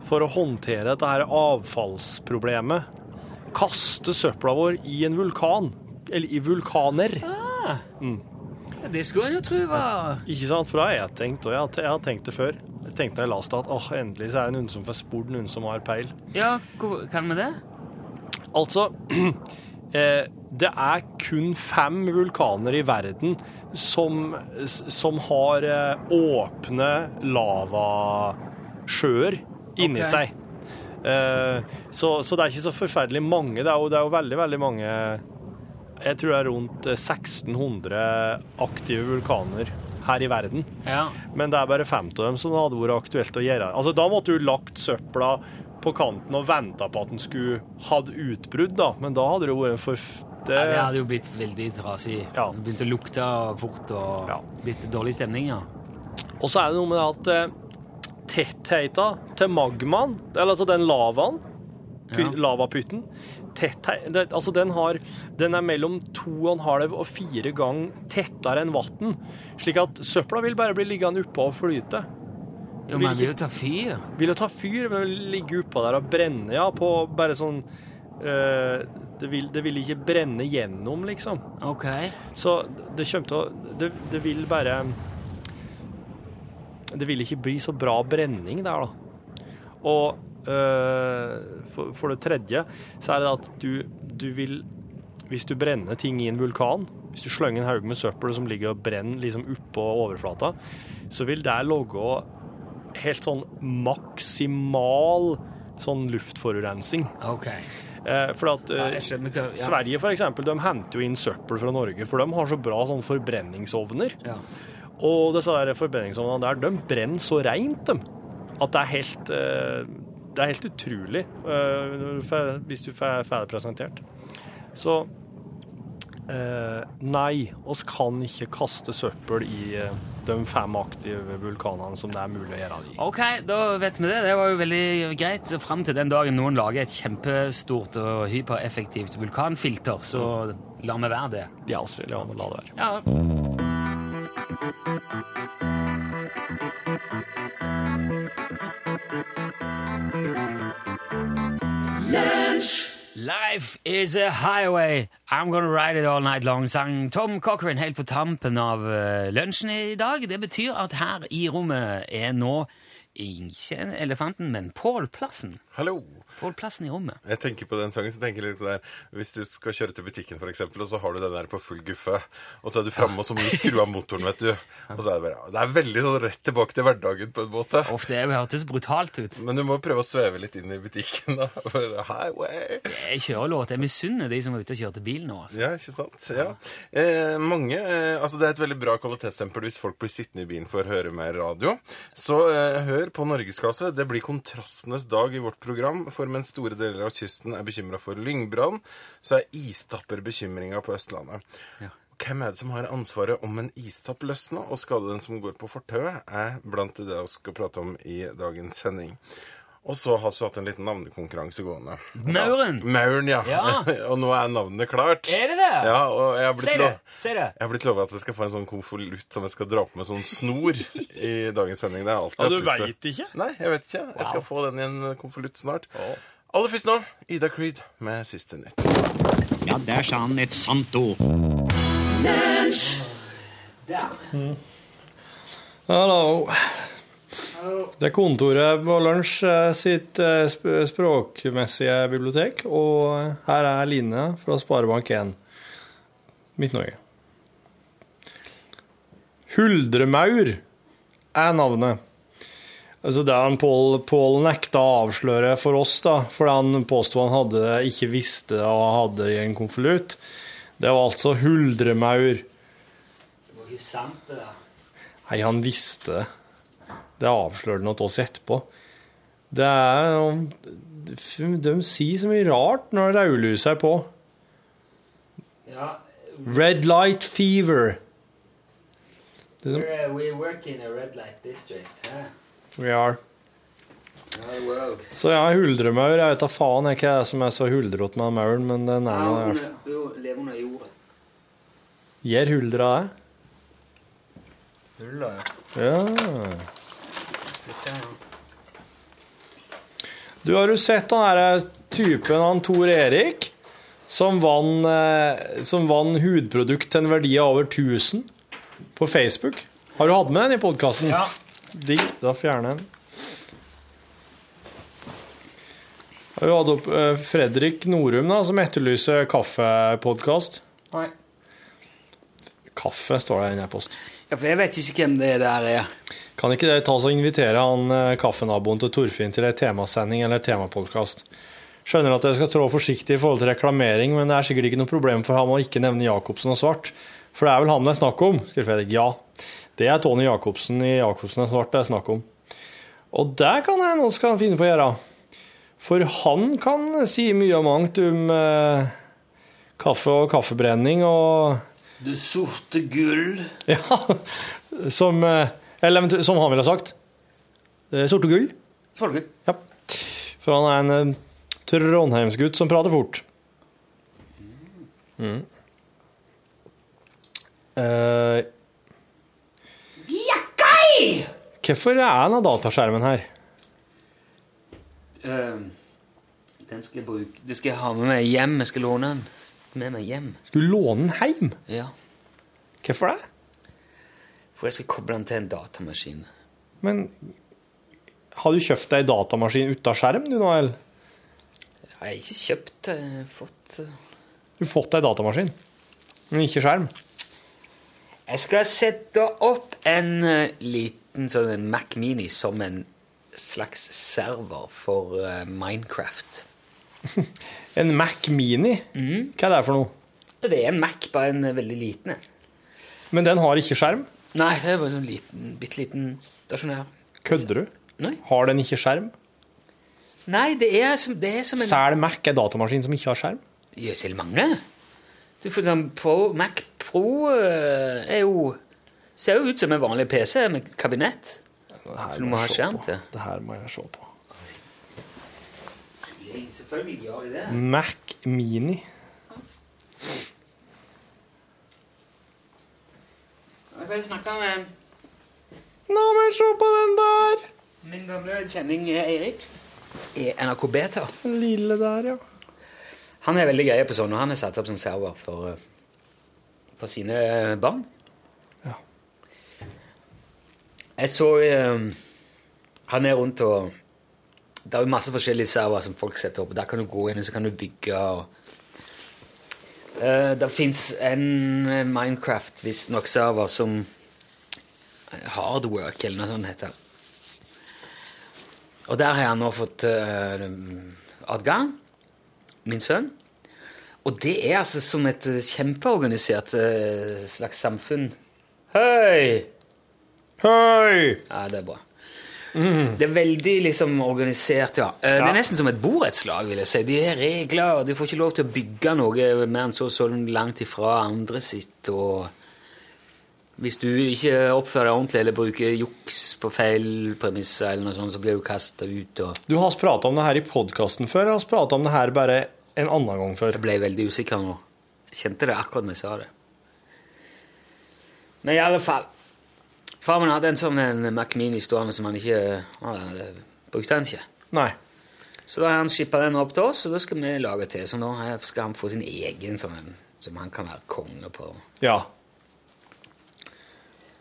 D: for å håndtere dette her avfallsproblemet, kaste søpla vår i en vulkan? Eller i vulkaner?
C: ja, det skulle en jo tro var...
D: Ikke sant? For det har jeg tenkt, og jeg har, tenkt det før. Jeg tenkte da jeg leste at åh, endelig så er det noen som får spurt noen som har peil.
C: Ja, hva kan vi det?
D: Altså, eh, det er kun fem vulkaner i verden som, som har eh, åpne lavasjøer inni
C: okay.
D: seg. Eh, så, så det er ikke så forferdelig mange. Det er jo, det er jo veldig, veldig mange Jeg tror det er rundt eh, 1600 aktive vulkaner her i verden.
C: Ja.
D: Men det er bare fem av dem som det hadde vært aktuelt å gjøre. Altså, da måtte du lagt søpla på kanten og venta på at den skulle hatt utbrudd, da. Men da hadde det jo vært for... Det,
C: ja, det hadde jo blitt veldig trasig.
D: Ja.
C: Det Begynte å lukte fort og
D: Ja.
C: blitt dårlig stemning, ja.
D: Og så er det noe med at eh, tettheita til magmaen, eller altså den lavaen,
C: Ja.
D: lavapytten, det, altså den, har, den er mellom to og en halv og fire gang tettere enn vann, slik at søpla vil bare bli liggende oppå og flyte.
C: Jo,
D: men
C: vil jo ta fyr.
D: Vil jo ta fyr, men vil ligge oppå der og brenne, ja, på bare sånn øh, det, vil, det vil ikke brenne gjennom, liksom.
C: Ok.
D: Så det kommer til å det, det vil bare Det vil ikke bli så bra brenning der, da. Og for, for det tredje så er det at du, du vil Hvis du brenner ting i en vulkan, hvis du slenger en haug med søppel som ligger og brenner liksom oppå overflata, så vil det logge helt sånn maksimal sånn luftforurensning.
C: Ok.
D: Eh, for at eh,
C: Ja, skjønner hva- ja.
D: Sverige for eksempel, de henter jo inn søppel fra Norge, for de har så bra sånn forbrenningsovner.
C: Ja.
D: Og disse der forbrenningsovnene der, de brenner så rent, de, at det er helt eh, Det er helt utrolig får- hvis du får ferdig presentert. Så uh, nei, oss kan ikke kaste søppel i uh, de fem aktive vulkanene som det er mulig å gjøre det i.
C: Ok, da vet vi det. Det var jo veldig greit. Fram til den dagen noen lager et kjempestort og hypereffektivt vulkanfilter, så lar vi være det.
D: Ja, altså, la det være.
C: Ja. Life is a highway, I'm gonna ride it all night long, sang Tom Cochran helt på tampen av eh, lunsjen i dag. Det betyr at her i rommet er nå ikke elefanten, men Pål Plassen.
E: Hallo.
C: Pål Plassen i rommet.
E: Jeg tenker på den sangen, så tenker jeg litt sånn der Hvis du skal kjøre til butikken, eksempel, og så har du den der på full guffe, og så er du framme, og så må du skru av motoren, vet du. Og så er det bare Det er veldig sånn rett tilbake til hverdagen, på en måte.
C: Uff, det hørtes brutalt ut.
E: Men du må prøve å sveve litt inn i butikken, da. Highway.
C: Jeg kjører låt. Jeg misunner de som er ute og kjørte bil nå. altså.
E: Ja, ikke sant? Ja. Eh, mange eh, Altså, det er et veldig bra kvalitetsstempel hvis folk blir sittende i bilen for å høre mer radio. Så eh, hør på norgesklasse. Det blir kontrastenes dag i vårt program, for mens store deler av kysten er bekymra for lyngbrann, så er istapper bekymringa på Østlandet. Hvem er det som har ansvaret om en istapp løsner og skader den som går på fortauet, er blant det vi skal prate om i dagens sending. Og så har vi hatt en liten navnekonkurranse gående.
C: Mauren!
E: Mauren, ja.
C: Ja.
E: og nå er navnet klart.
C: Er det det?
E: Ja, og jeg har blitt,
C: det!
E: lov, jeg har blitt lova at jeg skal få en sånn konvolutt som jeg skal dra på med sånn snor i dagens sending. Det er alltid
D: Og du veit ikke?
E: Nei, jeg vet ikke. Jeg skal få den i en konvolutt snart. Aller først nå, Ida Creed med Siste nett.
F: Ja, der sa han et sant ord.
D: Hallo. Det er kontoret på lunsj eh, sitt eh, språkmessige bibliotek, og her er Line fra Sparebank1 Midt-Norge. Huldremaur er navnet. Altså det han Pål Pål nekta å avsløre for oss, da, fordi han påsto han hadde, ikke visste og hadde i en konvolutt. Det var altså huldremaur.
C: Det var ikke sant, det der.
D: Nei, han visste det. Det avslører noe til oss etterpå. Det er De sier så mye rart når rødlyset er på.
C: Ja,
D: Red light fever. Er
C: we're, we work in a red light district. Huh?
D: we are.
C: World.
D: Så ja, huldremaur. Jeg vet da faen jeg ikke jeg som er så huldrete med mauren, men den er
C: Ja,
D: nå der.
C: hun lever under jorda.
D: Gjør huldra det?
C: Hulla, ja.
D: Ja. Du, har jo sett den derre typen han Tor Erik som vann, eh, som vann hudprodukt til en verdi av over 1000 på Facebook? Har du hatt med den i podkasten?
C: Ja.
D: Digg. Da fjerner jeg den. Har du hatt opp eh, Fredrik Norum, da, som etterlyser kaffepodkast?
C: Nei.
D: Kaffe, står det i en e-post.
C: Ja, for jeg vet jo ikke hvem det der er.
D: Kan ikke dere ta oss og invitere han eh, kaffenaboen til Torfinn til en temasending eller temapodkast? Skjønner at dere skal trå forsiktig i forhold til reklamering, men det er sikkert ikke noe problem for ham å ikke nevne Jacobsen og Svart. For det er vel ham det er snakk om? skriver Fredrik. Ja. Det er Tony Jacobsen i Jacobsen og Svart det er snakk om. Og det kan jeg nå skal finne på å gjøre. For han kan si mye og mangt om eh, kaffe og kaffebrenning og
C: Det sorte gull.
D: Ja, som eh, Eller som han ville sagt. sort Sorte gull.
C: Sorte gull.
D: Ja. For han er en eh, trondheimsgutt som prater fort. Mm. Uh, hvorfor er den av dataskjermen her?
C: Uh, den skal jeg bruke Det skal jeg ha med meg hjem. Jeg skal låne den med meg hjem.
D: Skal du låne den hjem?
C: Ja.
D: Hvorfor det?
C: For jeg skal koble den til en datamaskin.
D: Men har du kjøpt deg datamaskin uten skjerm, du nå, eller?
C: Jeg har ikke kjøpt Jeg har fått eh.
D: Du har fått deg datamaskin, men ikke skjerm.
C: Jeg skal sette opp en eh, liten sånn en Mac Mini som en slags server for eh, Minecraft.
D: En Mac Mini? Hva er det for noe?
C: Det er en Mac, bare en veldig liten en.
D: Men den har ikke skjerm?
C: Nei, det er bare sånn liten, bitte liten stasjonær.
D: Kødder du?
C: Nei.
D: Har den ikke skjerm?
C: Nei, det er som, det er som en
D: Selv Mac er datamaskin som ikke har skjerm?
C: Jøss, er mange? Du får sånn Pro, Mac Pro eh, er jo Ser jo ut som en vanlig PC med kabinett. Så du må ha
D: jeg se
C: skjerm
D: på.
C: til.
D: Det her må jeg se på.
C: Selvfølgelig gjør de det.
D: Mac Mini.
C: Jeg med
D: Nå må jeg se på den der!
C: min gamle kjenning Erik. Eirik i NRK Beta.
D: Den lille der, ja.
C: Han er veldig grei på sånn, og han er satt opp som server for, eh, for sine eh, barn.
D: Ja.
C: Jeg så um, Han er rundt og Det er jo masse forskjellige server som folk setter opp. Der kan du gå inn og så kan du bygge. og Eh, Det fins en eh, Minecraft, visstnok, server som Hardwork, eller noe sånt heter. Og der har jeg nå fått uh, adgang, min sønn. Og det er altså som et eh, kjempeorganisert uh, slags samfunn. Hei!
D: Hei!
C: Ja, det er bra. Det er veldig liksom organisert, ja. Eh, Det er nesten som et borettslag, vil jeg si. De har regler, og du får ikke lov til å bygge noe mer enn så så langt ifra andre sitt, og hvis du ikke oppfører deg ordentlig eller bruker juks på feil premisser, eller noe sånt, så blir du kasta ut. og...
D: Du har prata om det her i podkasten før. Jeg har prata om det her bare en annen gang før.
C: Jeg ble veldig usikker nå. Jeg kjente det akkurat når jeg sa det. Men i alle fall Far min hadde en sånn en Mac Mini stående som han ikke ah, det brukte han ikke.
D: Nei.
C: Så da har han shippa den opp til oss, og da skal vi lage til. Så nå skal han få sin egen sånn en som han kan være konge på.
D: Ja.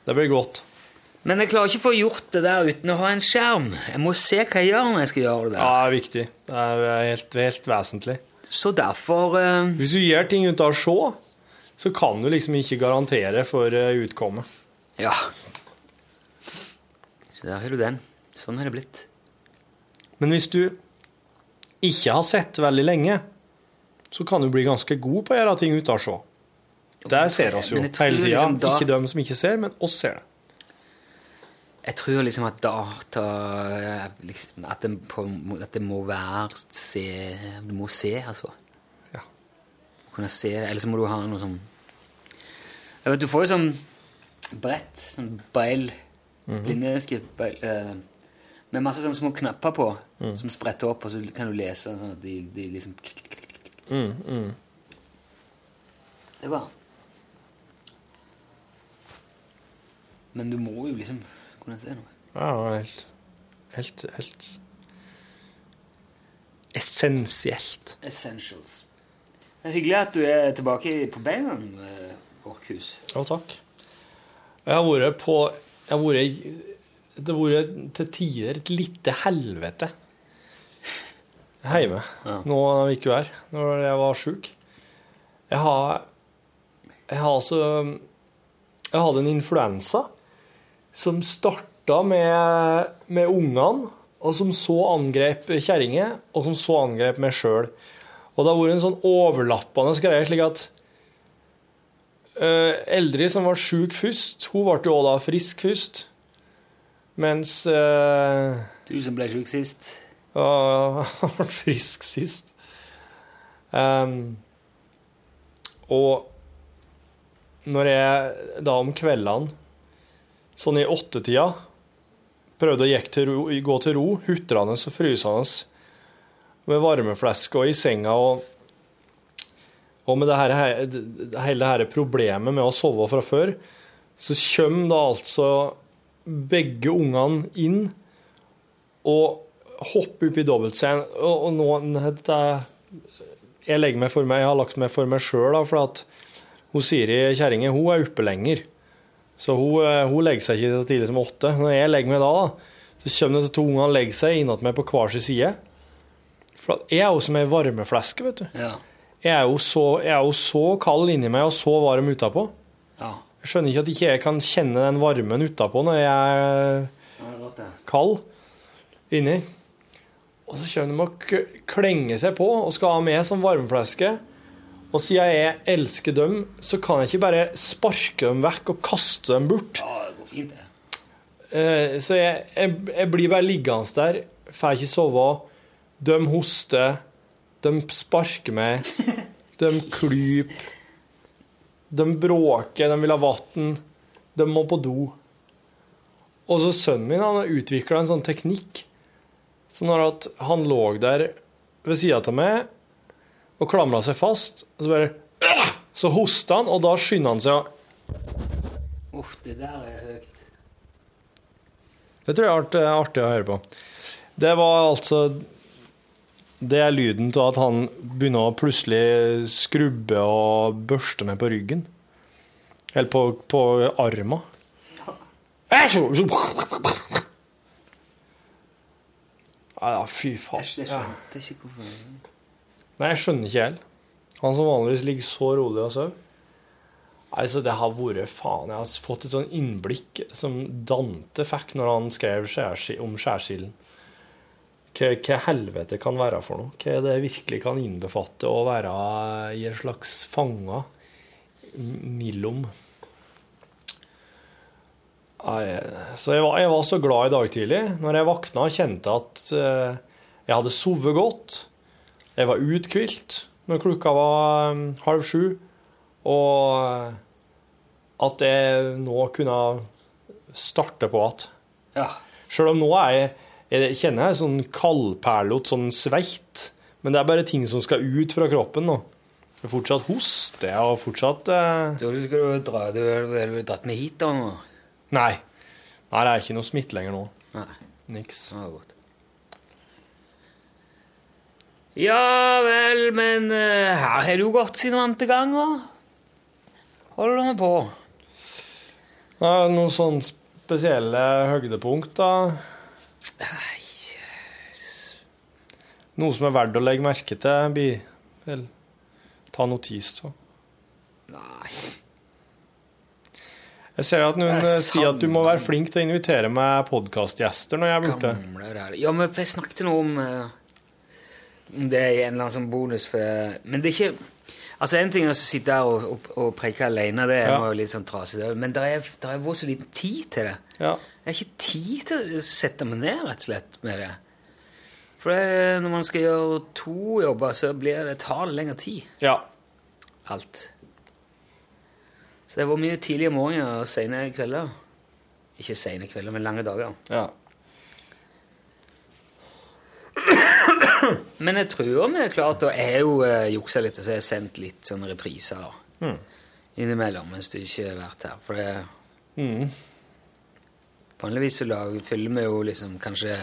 D: Det blir godt.
C: Men jeg klarer ikke å få gjort det der uten å ha en skjerm. Jeg må se hva jeg gjør når jeg skal gjøre det der.
D: Ja, det er viktig. Det er helt, helt vesentlig.
C: Så derfor uh...
D: Hvis du gjør ting uten å se, så kan du liksom ikke garantere for eh, utkommet.
C: Ja. Der har du den. Sånn har det blitt.
D: Men hvis du ikke har sett veldig lenge, så kan du bli ganske god på å gjøre ting uten å se. Der ser oss jo hele tida.
C: liksom da-
D: Ikke dem som ikke ser, men oss ser det.
C: Jeg tror liksom at data eh, liksom, at, det på, at det må være se Du må se, altså.
D: Ja.
C: Kunne se det. Eller så må du ha noe sånn Jeg vet, Du får jo sånn brett, sånn beil, blindeskriftbeil eh, med masse sånne små knapper på som spretter opp, og så kan du lese sånn at de, de liksom Det var Men du må jo liksom kunne se noe.
D: Ja, helt, helt, helt essensielt.
C: Essentials. Det er hyggelig at du er tilbake på beina, Orkhus.
D: Ja, takk. Jeg har vært på Det har vært til tider et lite helvete hjemme
C: Ja.
D: nå denne uka her, når jeg var sjuk. Jeg har Jeg har altså Jeg hadde en influensa som starta med, med ungene, og som så angrep kjerringer, og som så angrep meg sjøl. Og det har vært en sånn overlappende greie, slik at Eldrid som var sjuk først, hun ble jo også da frisk først. Mens uh,
C: Du som ble sjuk sist.
D: ja, han ble frisk sist. Um, og når jeg da om kveldene, sånn i åttetida, prøvde å til ro, gå til ro, hutrende og frysende, med varmefleske og i senga og og med det her, hele dette problemet med å sove fra før, så kommer da altså begge ungene inn og hopper opp i dobbeltsengen. Og, nå dette, Jeg legger meg for meg, jeg har lagt meg for meg sjøl, for at hun Siri kjerringa er oppe lenger. Så hun, eh, hun legger seg ikke så tidlig som åtte. Når jeg legger meg da, da så kommer disse to ungene og legger seg innat meg på hver sin side. For jeg er jo som ei varmefleske, vet du.
C: Ja.
D: Jeg er, jo så, jeg er jo så kald inni meg og så varm utapå.
C: Ja.
D: Jeg skjønner ikke at ikke jeg kan kjenne den varmen utapå når jeg er kald inni. Og så kommer de og klenger seg på og skal ha meg som varmefleske. Og siden jeg elsker dem, så kan jeg ikke bare sparke dem vekk og kaste dem bort.
C: Ja, det går fint, det.
D: Eh, Så jeg, jeg, jeg blir bare liggende der, får ikke sove. De hoster, de sparker meg, de klyper. De bråker, de vil ha vann, de må på do. Og så sønnen min han har utvikla en sånn teknikk. Sånn at han lå der ved sida av meg og klamra seg fast, så bare Så hosta han, og da skynder han seg
C: Uff, det der er høyt.
D: Det tror jeg er artig å høre på. Det var altså Det er lyden av at han begynner å plutselig skrubbe og børste meg på ryggen. Eller på, på. Æsj! Ja, fy faen. Jeg
C: skjønte ikke hvorfor.
D: Nei, jeg skjønner ikke helt. Han som vanligvis ligger så rolig og sover. Nei, så det har vært faen Jeg har fått et sånn innblikk som Dante fikk når han skrev skjærsi- om skjærsilden. Hva, hva helvete kan være for noe? Hva det virkelig kan innbefatte å være i en slags fanga mellom så jeg var, jeg var så glad i dag tidlig. Når jeg våkna kjente at eh, jeg hadde sovet godt. Jeg var uthvilt når klokka var eh, halv sju. Og at jeg nå kunne starte på igjen.
C: Ja.
D: Sjøl om nå er jeg, jeg kjenner jeg sånn kaldperlete, sånn sveit. Men det er bare ting som skal ut fra kroppen nå. Jeg fortsatt hoster jeg og fortsatt eh,
C: Du skulle du dra Du du dratt med hit da nå?
D: Nei. Nei, det er ikke noe smitte lenger nå.
C: Nei.
D: Niks.
C: Det var godt. Ja vel, men uh, her har du gått sin vante gang, da. Holder vi på?
D: Ja, noen sånne spesielle høydepunkt, da? Noe som er verdt å legge merke til? Vel, ta notis av.
C: Nei.
D: Jeg ser at noen sier at du må være flink til å invitere meg podkastgjester når jeg er borte.
C: Ja, men jeg snakket noe om eh, om det er en eller annen sånn bonus for Men det er ikke Altså, En ting er å sitte her og, og, og preike alene, det er
D: Ja.
C: noe litt sånn trasig, men det er, er vært så liten tid til det.
D: Ja.
C: Jeg har ikke tid til å sette meg ned, rett og slett, med det. For det, når man skal gjøre to jobber, så blir det, tar det lengre tid.
D: ja.
C: Alt. Så det var mye tidlige morgener og sene kvelder. Ikke sene kvelder, men lange dager.
D: ja.
C: Men jeg tror vi er klart, og jeg er jo eh, juksa litt, og så har jeg sendt litt sånne repriser mm. innimellom mens du ikke har vært her. For det
D: Mm.
C: Vanligvis så fyller vi jo liksom kanskje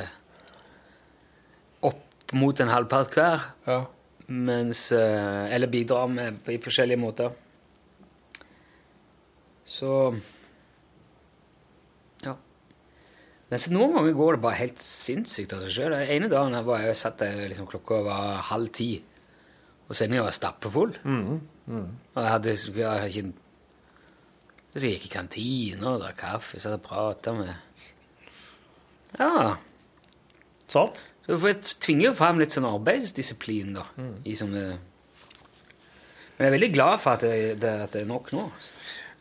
C: opp mot en halvpart hver.
D: ja.
C: Mens, eh, eller bidrar med på, i forskjellige måter. Så Ja. Men så noen ganger går det bare helt sinnssykt av seg sjøl. Den ene dagen her var jeg satt der liksom, klokka var halv ti, og sendinga var stappefull. Og jeg hadde jeg hadde ikke Så jeg gikk i kantina og drakk kaffe, satt og prata med Ja.
D: Sant?
C: Så jeg tvinger jo frem litt sånn arbeidsdisiplin, da. I sånne Men jeg er veldig glad for at det, det, at det er nok nå. altså.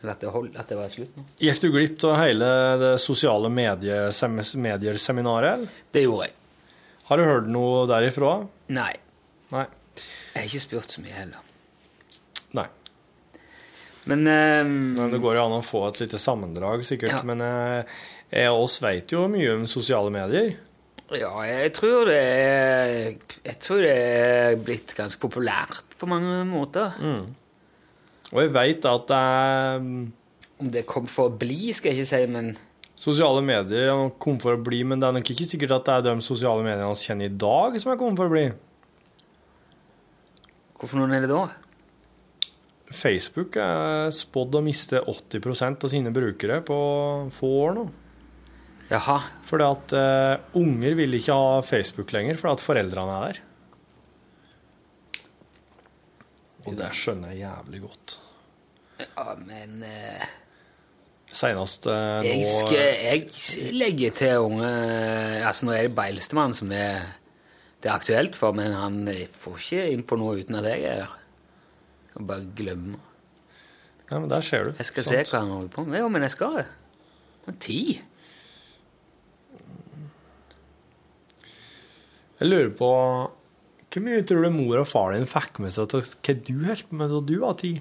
C: Eller at det, hold, at det var slutt nå.
D: Gikk du glipp av hele det sosiale mediesem- medier-seminaret? eller?
C: Det gjorde jeg.
D: Har du hørt noe derifra?
C: Nei.
D: Nei.
C: Jeg har ikke spurt så mye heller.
D: Nei.
C: Men um,
D: Men det går jo an å få et lite sammendrag, sikkert.
C: Ja.
D: Men jeg og oss vet jo mye om sosiale medier.
C: ja, jeg tror det er Jeg tror det er blitt ganske populært på mange måter.
D: Og jeg vet at det er
C: Om det kom for å bli, skal jeg ikke si, men
D: Sosiale medier er nok for å bli, men det er nok ikke sikkert at det er de sosiale mediene vi kjenner i dag, som er kommet for å bli.
C: hvorfor noen er det da?
D: Facebook er spådd å miste 80% av sine brukere på få år nå.
C: Jaha.
D: Fordi at uh, unger vil ikke ha Facebook lenger, fordi at foreldrene er der. Og det skjønner jeg jævlig godt.
C: Ja, men eh,
D: Senest eh,
C: Jeg,
D: nå
C: skal, jeg legger til unge Altså, nå er det Beilstemann som er, det er aktuelt for, men han får ikke inn på noe uten at jeg er der. Kan bare glemme.
D: Ja, men der ser du.
C: Jeg skal
D: Sånt.
C: se hva han holder på med. Jo, men jeg skal det. Men ti?
D: Jeg lurer på Hvor mye tror du mor og far din fikk med seg av hva du holdt på med da du var ti?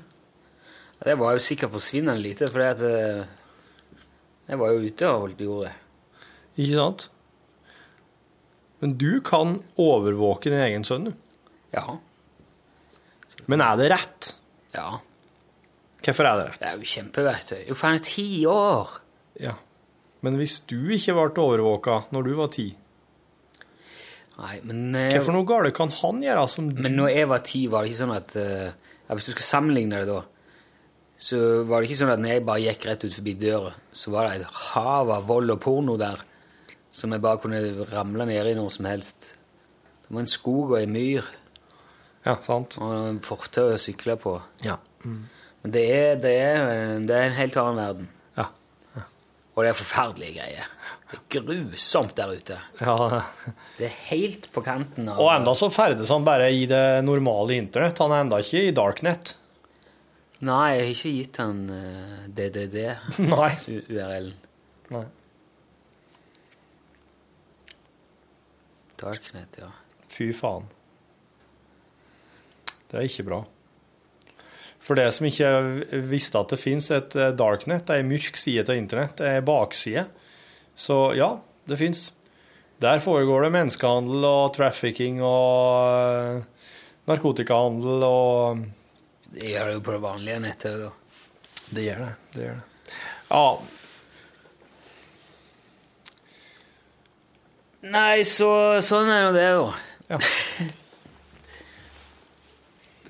C: Det var jo sikkert forsvinnende lite, for jeg var jo ute og holdt gjorde det.
D: Ikke sant? Men du kan overvåke din egen sønn, du.
C: Ja.
D: Men er det rett?
C: Ja.
D: Hvorfor er det rett?
C: Det er jo kjempeverktøy. Jo, faen, ti år.
D: Ja. Men hvis du ikke ble overvåka når du var ti,
C: Nei, men eh,
D: Hvorfor noe galt kan han gjøre som du
C: Men når jeg var ti, var det ikke sånn at eh, Hvis du skal sammenligne det, da, så var det ikke sånn at når jeg bare gikk rett ut forbi døra, så var det et hav av vold og porno der som jeg bare kunne ramle ned i når som helst. Det var en skog og en myr
D: Ja, sant?
C: og en fortau å sykle på.
D: Ja.
C: Men det er, det, er, det er en helt annen verden.
D: Ja.
C: Og det er forferdelige greier. Det er grusomt der ute.
D: ja.
C: Det er helt på kanten av
D: Og enda så ferdes han bare i det normale internett. Han er enda ikke i darknet.
C: Nei, jeg har ikke gitt han uh, DDD.
D: Nei.
C: URL.
D: Nei.
C: Darknet, ja.
D: Fy faen. Det er ikke bra. For det som ikke visste at det fins et eh, darknet, ei mørk side til internett, ei bakside. Så ja, det fins. Der foregår det menneskehandel og trafficking og eh, narkotikahandel og
C: Det gjør det jo på det vanlige nettet òg, da.
D: Det gjør det. Det gjør det. Ja,
C: Nei, så sånn er nå det, da.
D: Ja.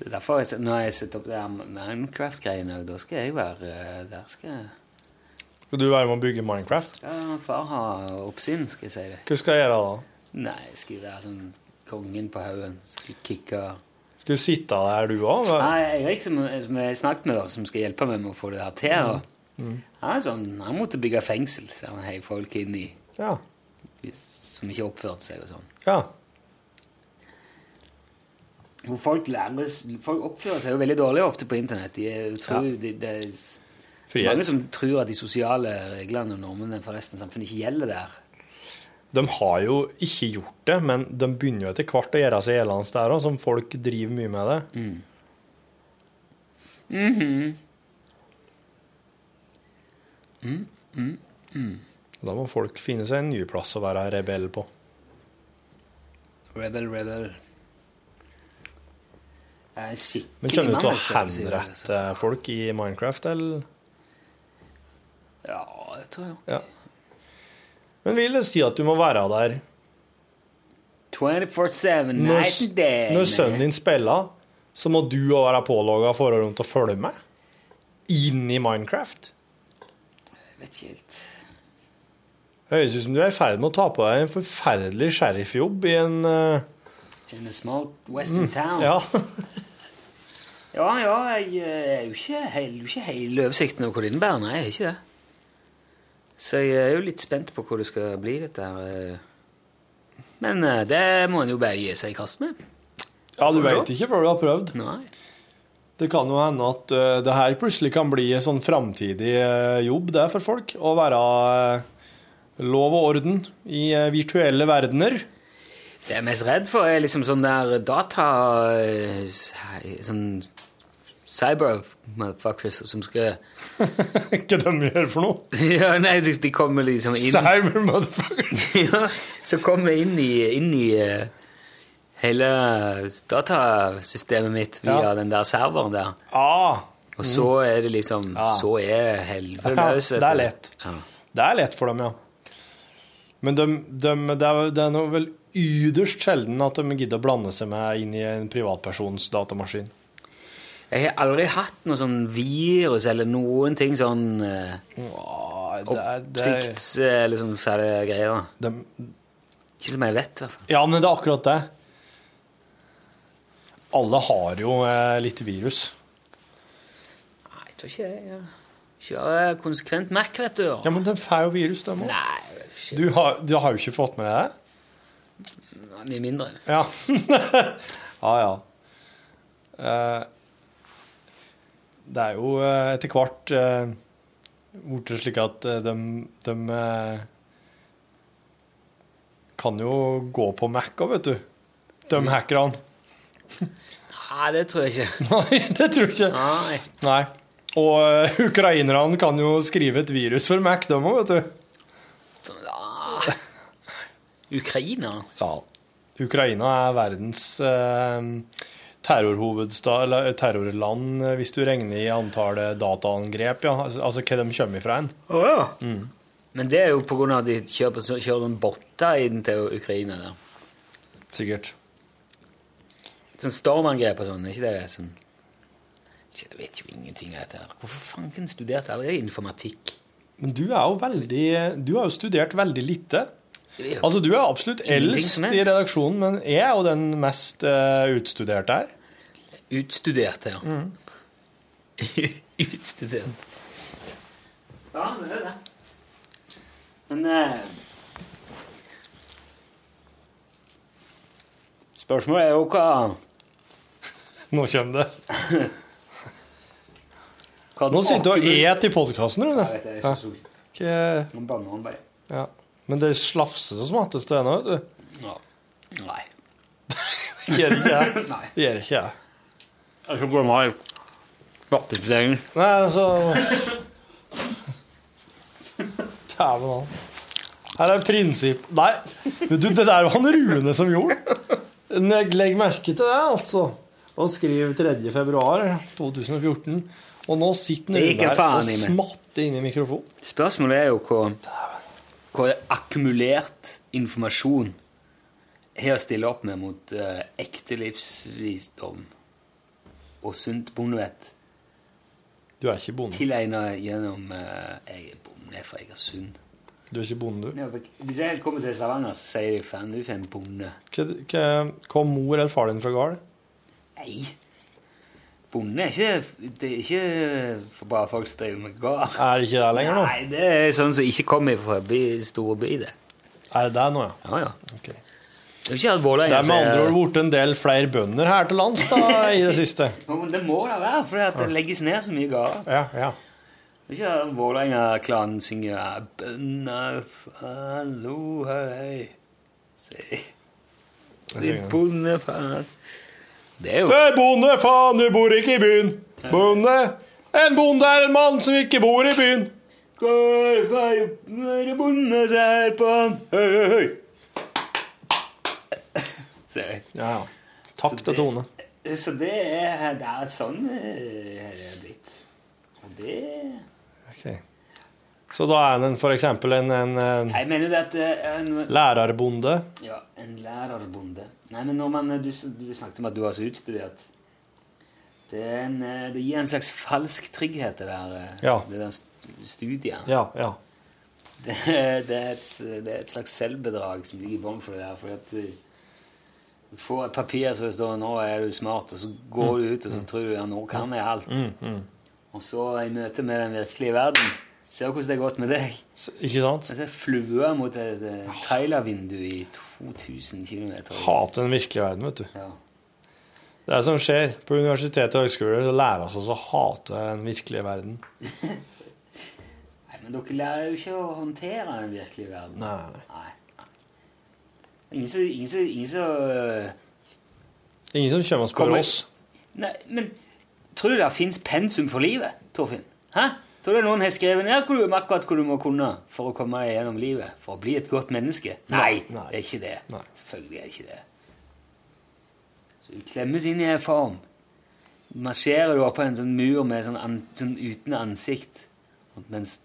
C: Er derfor jeg, når jeg setter opp det Minecraft-greiene, da skal jeg være eh, Der skal, jeg-
D: Skal du være med å bygge Minecraft?
C: skal far ha oppsyn, skal jeg si det.
D: Hva skal jeg gjøre da?
C: Nei, jeg skal være sånn kongen på haugen. Skal kicke
D: Skal du sitte der, du òg?
C: Nei, Erik, som, som jeg snakket med, da, som skal hjelpe meg med å få det her til, da. Han er sånn, han måtte bygge fengsel, så han heiv folk inn i
D: Ja.
C: som ikke oppførte seg og sånn.
D: ja.
C: Hvor folk læres Folk oppfører seg jo veldig dårlig ofte på internett. De er, ja. de, de, de mange som tror at de sosiale reglene og normene for resten av samfunnet ikke gjelder der.
D: De har jo ikke gjort det, men de begynner jo etter hvert å gjøre seg gjeldende der òg, som folk driver mye med det. Da må folk finne seg en ny plass å være rebell på.
C: Rebel, rebel. Skikkelig
D: Men kommer du til å henrette folk i Minecraft, eller?
C: Ja, det tror jeg.
D: Ja. Men vil det si at du må være der
C: 24-7, night and day.
D: når sønnen din spiller, så må du òg være pålogga for å følge med? Inn i Minecraft?
C: Jeg vet ikke helt.
D: Høres ut som du er i ferd med å ta på deg en forferdelig sheriffjobb i en eh,
C: In a small western town.
D: Ja.
C: Ja, ja, jeg er jo ikke helt, ikke hele oversikten over hva det innebærer. Nei, jeg er ikke det. Så jeg er jo litt spent på hvor det skal bli, dette her. eh. Men eh, det må en jo bare gi seg i kast med.
D: ja, du veit ikke før du har prøvd.
C: Nei.
D: Det kan jo hende at eh, det her plutselig kan bli en sånn framtidig jobb det for folk. Å være lov og orden i virtuelle verdener.
C: Det jeg er mest redd for, er liksom sånn der data... eh, Sånn cyber-motherfuckers som skal
D: Hva de gjør for noe?
C: Ja, nei, de kommer liksom inn
D: Cyber-motherfuckers?
C: ja, Som kommer inn i, inn i eh, hele datasystemet mitt via
D: Ja.
C: den der serveren der.
D: Ah,
C: Og så er det liksom Så er helvete
D: Ja, det er lett.
C: Ja.
D: det er lett for dem, ja. Men de, de, det, er, det er noe vel yderst sjelden at de gidder å blande seg med inn i en privatpersons datamaskin.
C: Jeg har aldri hatt noe sånn virus eller noen ting sånn uh, oppsikts... eller sånn fæle greier.
D: de,
C: Ikke som jeg vet, i hvert fall.
D: ja, men det er akkurat det. Alle har jo eh, litt virus.
C: Nei, jeg tror ikke det. Ja. Kjører konsekvent Mac, vet du.
D: Ja, men de får jo virus, de òg. Du, har- du har jo ikke fått med deg det?
C: Mye mindre.
D: Ja. ja, ja. Eh, det er jo eh, etter hvert blitt slik at eh, de, de eh, kan jo gå på Mac òg, vet du. De hackerne.
C: Nei, det tror jeg ikke.
D: Nei, det tror jeg ikke.
C: Nei.
D: Nei. Og eh, ukrainerne kan jo skrive et virus for Mac, de òg, vet du.
C: Ah. Ukraina?
D: Ja. Ukraina er verdens eh, terrorhovedstad, eller terrorland, eh, hvis du regner i antallet dataangrep, ja. Altså, altså hva de kommer fra en.
C: Oh, ja. Men det er jo av at de kjører, kjører noen botter inn til Ukraina. der.
D: Sikkert.
C: Sånn stormangrep og sånn, er ikke det det sånn Jeg vet jo ingenting av dette. her. Hvorfor fanken studerte jeg aldri informatikk?
D: Men du er jo veldig Du har jo studert veldig lite. Altså, du er absolutt eldst i redaksjonen, men jeg er jo den mest uh, utstuderte her.
C: Utstuderte, ja. Utstudert. Ja, det er det. Men eh, Spørsmålet er jo hva
D: Nå kommer det.
C: hva
D: Nå sitter du og et i podkasten, du.
C: Jeg vet det, jeg er så-
D: Hva-
C: Banan, bare.
D: Ja. Men det slafses og smattes til ennå, vet du.
C: Ja. Nei.
D: Gjør ikke jeg.
C: Nei.
D: Gjør ikke jeg.
C: Jeg skal gå med batterifisering.
D: Nei, altså Dæven han. Her er prinsipp Nei, vet du, det der var han Rune som gjorde. Legg merke til det, altså. Og skriv 3. februar 2014. Og nå sitter
C: han der
D: Rune her og smatter inn i mikrofonen.
C: Spørsmålet er jo hvor, hvor akkumulert informasjon har å stille opp med mot eh, ekte livsvisdom og sunt bondevett
D: Du er ikke bonde.
C: tilegnet gjennom eh, Jeg er bonde fra Egersund.
D: Du er ikke bonde, du.
C: Ja, Hvis jeg kommer til Stavanger, så sier de faen, du er en bonde.
D: Hva- hva- Kom mor eller far din fra gård?
C: Nei. Bonde er ikke, det er ikke for bare folk som driver med gård.
D: Er det ikke det lenger nå?
C: Nei, det er sånn som ikke kommer fra by, store by, det.
D: Er det det nå, ja?
C: Ja, ja.
D: Okay.
C: Det er ikke alvorlig.
D: Det er med andre ord blitt en del flere bønder her til lands da, i det siste.
C: Det må da være, for det legges ned så mye gårder.
D: Ja, ja.
C: Det er ikke Vålerenga-klanen synger 'Bønder fallo hei'. Se. De bondefaen Det er jo
D: Det er bonde, faen, du bor ikke i byen. Bonde. En bonde er en mann som ikke bor i byen.
C: Går for være bonde ser på han Høy, høy, høy. Se.
D: Ja, ja. Takt og tone.
C: Så det er, det er sånn eh, det er blitt. Og det
D: okay. Så da er han eksempel en, en, en
C: Jeg mener det at eh, en,
D: lærerbonde.
C: Ja, en lærerbonde. Nei, men man, du, du snakket om at du var så utstudert. Det, en, eh, det gir en slags falsk trygghet, det der, eh,
D: Ja.
C: det der studiet.
D: Ja, ja.
C: Det, det, er et, det er et slags selvbedrag som ligger i bunnen for det der. For at eh, du får et papir som det står 'Nå er du smart', og så går du ut og så tror du ja, 'Nå kan jeg alt'.
D: Mm,
C: Og så i møte med den virkelige verden Du hvordan det har gått med deg?
D: Ikke sant?
C: Jeg ser flua mot et eh, trailervindu i 2000 km.
D: Hater den virkelige verden, vet du.
C: Ja.
D: Det er det som skjer. På universitet og høgskole så lærer vi oss å hate den virkelige verden.
C: Nei, men dere lærer jo ikke å håndtere den virkelige verden.
D: Nei, nei.
C: Ingen som, ingen som, ingen som øh,
D: Ingen som kommer og spør oss.
C: Nei, men tror du det fins pensum for livet, Torfinn? Hæ? Tror du noen har skrevet ned hvor du, akkurat hva du må kunne for å komme deg gjennom livet? For å bli et godt menneske? Nei,
D: Nei.
C: det er ikke det.
D: Nei.
C: Selvfølgelig er det ikke det. Så du klemmes inn i en form. Marsjerer du oppå en sånn mur med sånn, an, sånn uten ansikt, mens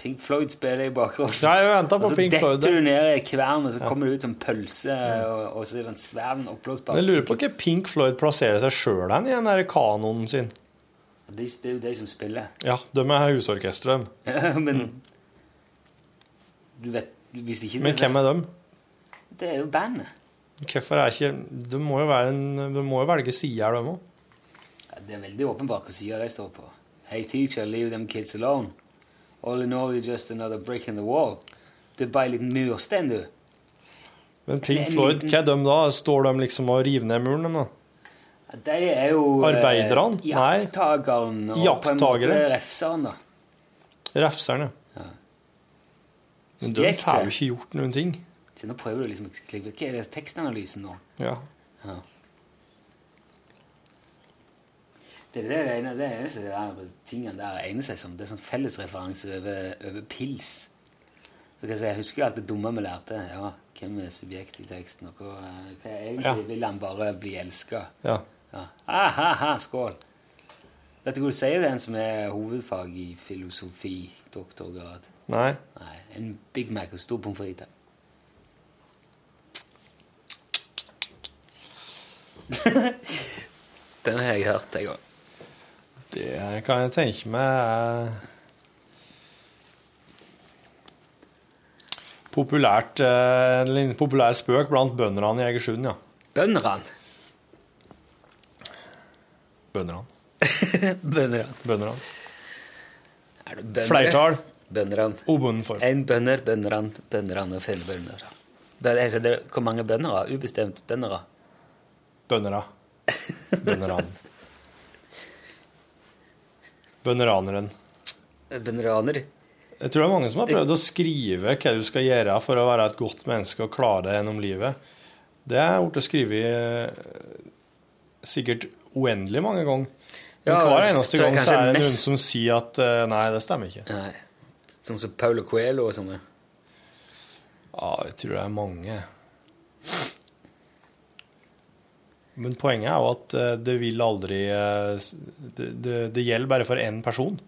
C: Pink Floyd spiller i bakgrunnen.
D: Ja, jeg på
C: Og så
D: Pink Floyd.
C: detter du ned i kvern, og så kommer du ut som pølse, og, og så er det en svær oppblåsbar
D: jeg lurer på hva Pink Floyd plasserer seg sjøl hen i den der kanonen sin.
C: Det, det er jo de som spiller.
D: Ja, de er husorkesteret.
C: Men du vet Hvis ikke
D: Men hvem er dem?
C: Det er jo bandet.
D: Hvorfor er ikke De må jo, være en, de må jo velge side her, de òg.
C: Ja, det er veldig åpenbart hva sida de står på. Hey teacher, leave them kids alone. All in all, you're just another brick in the wall. Du er bare en liten murstein, du.
D: Men Pink Floyd, hva er de da? Står de liksom og river ned muren, de da?
C: Ja, De er jo eh,
D: Arbeiderne? Nei.
C: jakttakeren og på en måte refseren, da.
D: Refserne. Men de får jo ikke gjort noen ting.
C: Så nå prøver du liksom å Hva er det tekstanalysen nå?
D: Ja.
C: Ja. Det er det, det, ene, det eneste det der tingene der egner seg som. Det er sånn fellesreferanse over, over pils. Så kan jeg si, jeg husker alt det dumme vi lærte. Ja, Hvem er subjekt i teksten? Og hva, hva egentlig
D: Ja.
C: vil han bare bli elska?
D: ja.
C: Ja. Ah, skål! Vet du hva du sier den som er hovedfag i filosofi, doktorgrad?
D: Nei.
C: Nei, en Big Mac og stor pommes frites. Den har jeg hørt, jeg òg.
D: Det kan jeg tenke meg er populært, eh, en populær spøk blant bøndene i Egersund, ja.
C: Bøndene.
D: Bøndene.
C: Bøndene.
D: Bøndene.
C: Er det bønder?
D: Flertall.
C: Bønderne.
D: Obundenform.
C: En bønder, bønderne, bønderne og flere bønder. Det er, det er, hvor mange bønder? Ubestemt bønder?
D: Bøndera. Bønderan. Bønderaneren.
C: Bønderaner?
D: Jeg tror det er mange som har prøvd å skrive hva du skal gjøre for å være et godt menneske og klare deg gjennom livet. Det er blitt skrevet sikkert uendelig mange ganger. Men
C: Ja,
D: hver eneste gang så er det noen som sier at uh, nei, det stemmer ikke.
C: Nei. Sånn som Paulo Coelho og sånne.
D: Ja, jeg tror det er mange. Men poenget er jo at uh, det vil aldri uh, Det, det, det gjelder bare for én person.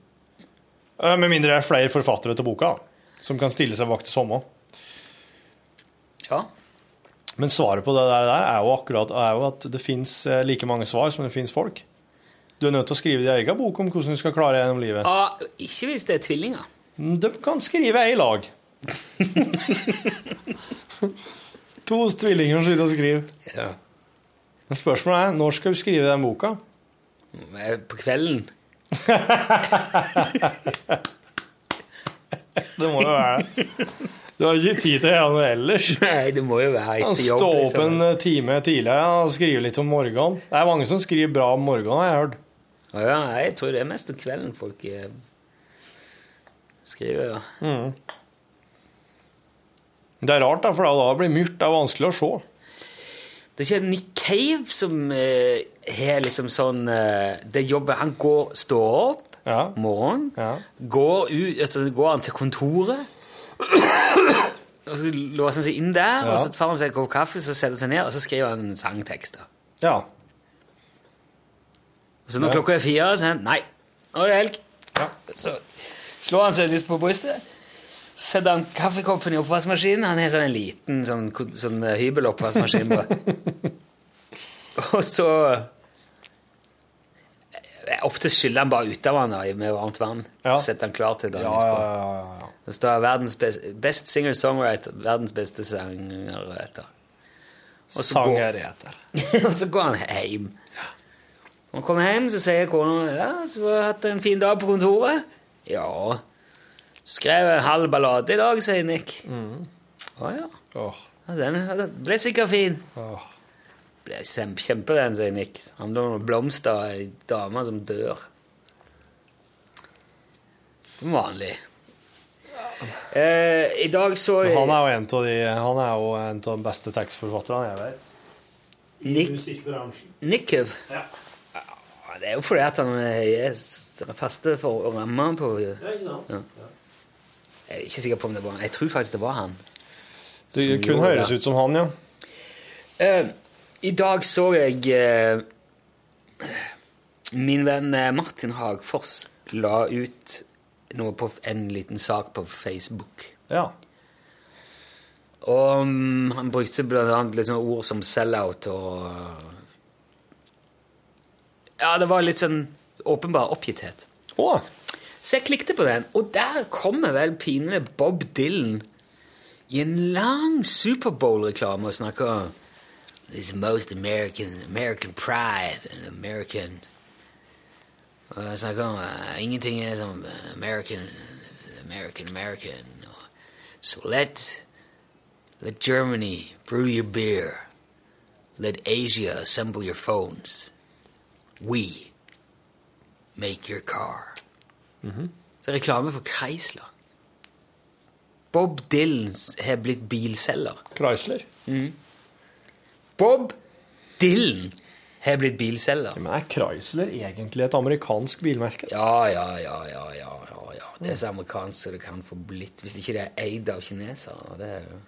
D: Med mindre det er flere forfattere til boka som kan stille seg bak det samme.
C: Ja.
D: Men svaret på det der er jo akkurat er jo at det fins like mange svar som det fins folk. Du er nødt til å skrive din egen bok om hvordan du skal klare deg gjennom livet.
C: Ah, ikke hvis det er tvillinger.
D: De kan skrive ei lag. to tvillinger som sitter og skriver.
C: Ja.
D: Men spørsmålet er når skal du skrive den boka?
C: På kvelden.
D: Det må jo være det. Du har ikke tid til å gjøre noe ellers.
C: Nei, det må jo være etter jobb.
D: Stå opp
C: liksom.
D: en time tidligere og skrive litt om morgenen. Det er mange som skriver bra om morgenen, har jeg hørt.
C: Ja, jeg tror det er mest om kvelden folk eh, skriver. Ja.
D: Det er rart, da, for da blir det mørkt. Det er vanskelig å se.
C: Det er ikke Nick Cave som eh, har liksom sånn eh, Det jobber Han går, står opp
D: Ja.
C: morgenen,
D: Ja.
C: går ut altså, går han til kontoret og så låser han seg inn der, og så tar han seg en kopp kaffe, så setter han seg ned, og så skriver han en sangtekst. da.
D: Ja.
C: Og så når klokka er fire, så er han Nei, nå er det helg. Så slår han seg litt på brystet. Så setter han kaffekoppen i oppvaskmaskinen. Han har sånn en liten sånn, sånn eh, hybeloppvaskmaskin. og så Ofte skyller han bare ut av han med varmt vann.
D: Ja.
C: Setter han klar til dagen
D: Ja,
C: etterpå.
D: ja.
C: Det står verdens best, best singer-songwriter, verdens beste sangerwriter. Og så går-
D: Sangereter.
C: og så går han hjem. Når han kommer hjem, så sier kona ja, så har jeg hatt en fin dag på kontoret. Ja. Så skrev en halv ballade i dag, sier Nick. Mm. Å ja.
D: Åh,
C: ja. Den ble sikkert fin.
D: åh.
C: Ble kjem- kjempe den, sier Nick. Handler om blomster og ei dame som dør. Som vanlig. Eh, I dag så
D: Han er jo en av de Han er jo en av de beste tekstforfatterne jeg vet.
C: Nick
D: Musikkbransjen.
C: Nickov.
D: Ja.
C: Ja, Det er jo fordi at han er faste for å ramme på
D: Ja, ikke sant?
C: Jeg er ikke sikker på om det var han. Jeg tror faktisk det var han.
D: Det
C: kunne
D: høres ut som han, ja.
C: Eh, I dag så jeg eh, Min venn eh, Martin Hagfors la ut noe på en liten sak på Facebook.
D: Ja.
C: Og mm, han brukte blant annet litt ord som sell-out og Ja, det var litt sånn åpenbar oppgitthet.
D: Å,
C: Så jeg klikket på den, og der kommer vel pinlig Bob Dylan i en lang Superbowl-reklame og snakker This most American, American pride and American Og jeg snakker om uh, ingenting er som American, American, American. So let, let Germany brew your beer. Let Asia assemble your phones. We make your car. Det er reklame for Chrysler. Bob Dylan har blitt bilselger.
D: Chrysler.
C: Bob Dylan har blitt bilselger.
D: Men er Chrysler egentlig et amerikansk bilmerke?
C: Ja, ja, ja, ja, ja, ja, ja. Det er så amerikansk som det kan få blitt. Hvis ikke det er eid av kinesere. Det er jo...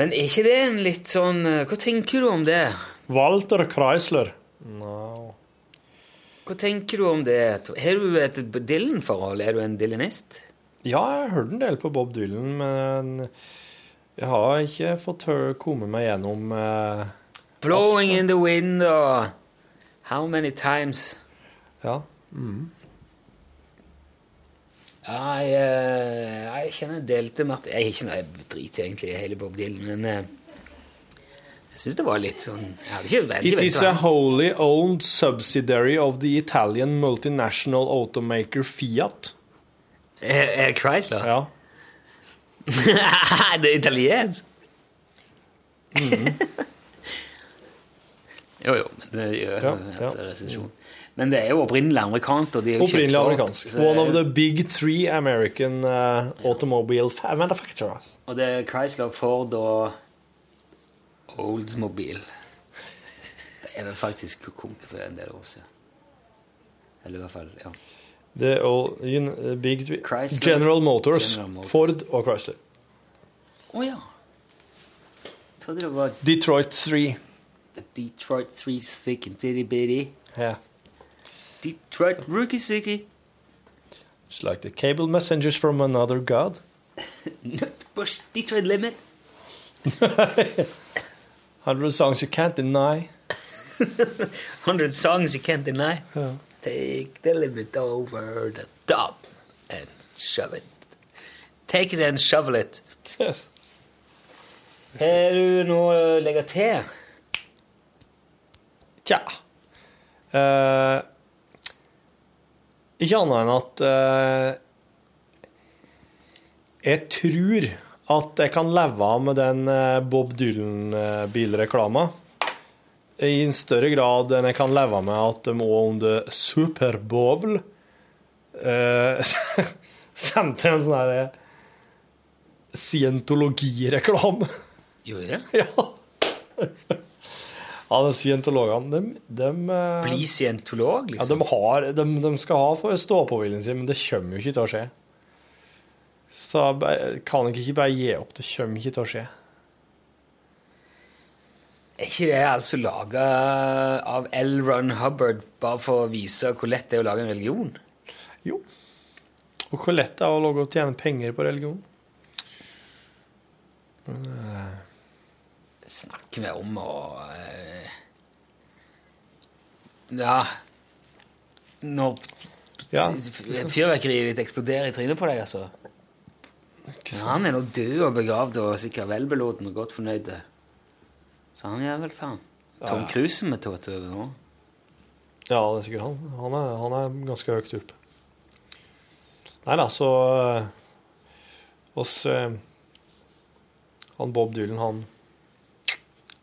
C: Men er ikke det en litt sånn eh, Hva tenker du om det?
D: Walter Chrysler. No.
C: Hva tenker du om det? Har du et Dylan-forhold? Er du en Dylanist?
D: Ja, jeg har hørt en del på Bob Dylan, men jeg har ikke fått komme meg gjennom eh,
C: Blowing in the wind og How many times?
D: Ja.
C: Mm. jeg, eh, jeg kjenner delte Martin Jeg er ikke noe drit egentlig i hele Bob Dylan, men eh, jeg syns det var litt sånn jeg ikke, jeg
D: It is a wholly owned subsidiary of the Italian multinational automaker Fiat.
C: Eh, eh, Chrysler?
D: Ja.
C: det er italiensk? Jo, jo, men det gjør
D: Ja, ja.
C: resesjon. Men det er jo opprinnelig amerikansk. og de er jo
D: Opprinnelig
C: kjøpt opp,
D: amerikansk.
C: så-
D: One of the big three American uh, automobile manufacturers.
C: Og det er Chrysler, Ford og Oldsmobile. Det er vel faktisk konkurrent for en del år siden. Eller i hvert fall, ja.
D: The all, you know, big three.
C: Chrysler,
D: General Motors,
C: General Motors.
D: Ford og Chrysler.
C: Å ja. Så det var
D: Detroit 3.
C: Detroit 3 Sick and Titty Bitty.
D: Yeah.
C: Detroit Rookie Sicky.
D: It's like the cable messengers from another god.
C: Bush Detroit Limit.
D: 100 songs you can't deny.
C: 100 songs you can't deny. Take the limit over the top and shove it. Take it and shovel it. Har du noe å legge til?
D: Tja. Eh, ikke annet enn at eh, Jeg tror at jeg kan leve av med den eh, Bob Dylan-bilreklama i en større grad enn jeg kan leve med at de òg under Superbowl eh, sendte en sånn herre scientologireklame.
C: Gjorde de det?
D: ja. ja, de scientologene, de, de eh,
C: Bli scientolog,
D: ja,
C: liksom?
D: de, har, de, de skal ha for stå-på-viljen sin, men det kommer jo ikke til å skje. Så jeg kan jeg ikke bare gi opp. Det kommer ikke til å skje.
C: Er ikke det altså laga av L. Ron Hubbard bare for å vise hvor lett det er å lage en religion?
D: Jo. Og hvor lett det er å lage og tjene penger på religion.
C: Snakker vi om å uh, Ja Når
D: Ja.
C: fyrverkeriet ditt eksploderer i trynet på deg, altså. Han er nå død og begravd og sikkert velbelåten og godt fornøyd. Så han gjør vel faen. Tom. Cruise med tåte over nå.
D: Ja, det er sikkert han. Han er, han er ganske høyt oppe. Nei da, så eh, oss eh, Han Bob Dylan, han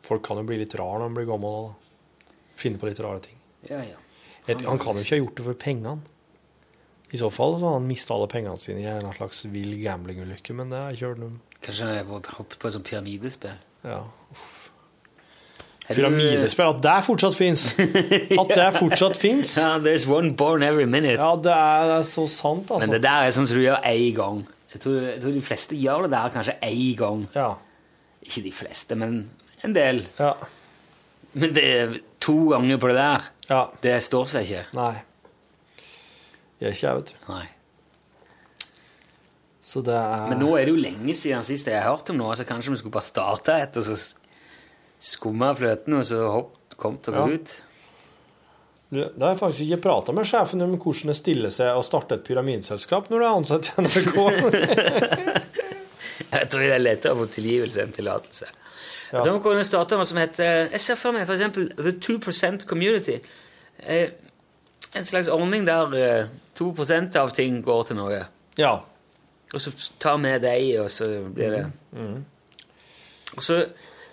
D: Folk kan jo bli litt rar når han blir gammel. og Finne på litt rare ting.
C: Ja, ja.
D: Han, han kan jo ikke ha gjort det for pengene. I så fall så har han mista alle pengene sine i en slags vill gamblingulykke, men det har ikke hørt noe om.
C: Kanskje han har hoppet på et sånt pyramidespill.
D: Ja.
C: Du-
D: Pyramidespill, at det fortsatt fins! At det fortsatt fins!
C: Ja, there's one born every minute.
D: Ja, det er, det er så sant, altså.
C: Men det der er sånn som du gjør én gang. Jeg tror, jeg tror de fleste gjør det der kanskje én gang.
D: Ja.
C: Ikke de fleste, men en del.
D: ja.
C: Men det er to ganger på det der,
D: Ja.
C: det står seg ikke.
D: Nei. Gjør ikke jeg, vet du.
C: Nei.
D: Så det er
C: Men nå er det jo lenge siden sist jeg har hørt om noe, så kanskje vi skulle bare starte etter, så skumme fløten, og så hopp, kom gå
D: Ja.
C: ut.
D: Da Det har jeg faktisk ikke prata med sjefen om hvordan det stiller seg å starte et pyramidselskap når du er ansatt i NRK.
C: Jeg tror det er lettere å få tilgivelse enn tillatelse.
D: Ja.
C: Da vi kunne starte noe som heter Jeg ser for meg eksempel The 2% Community. Eh, En slags ordning der eh, 2 av ting går til noe.
D: ja.
C: Og så tar vi deg, og så blir det Og så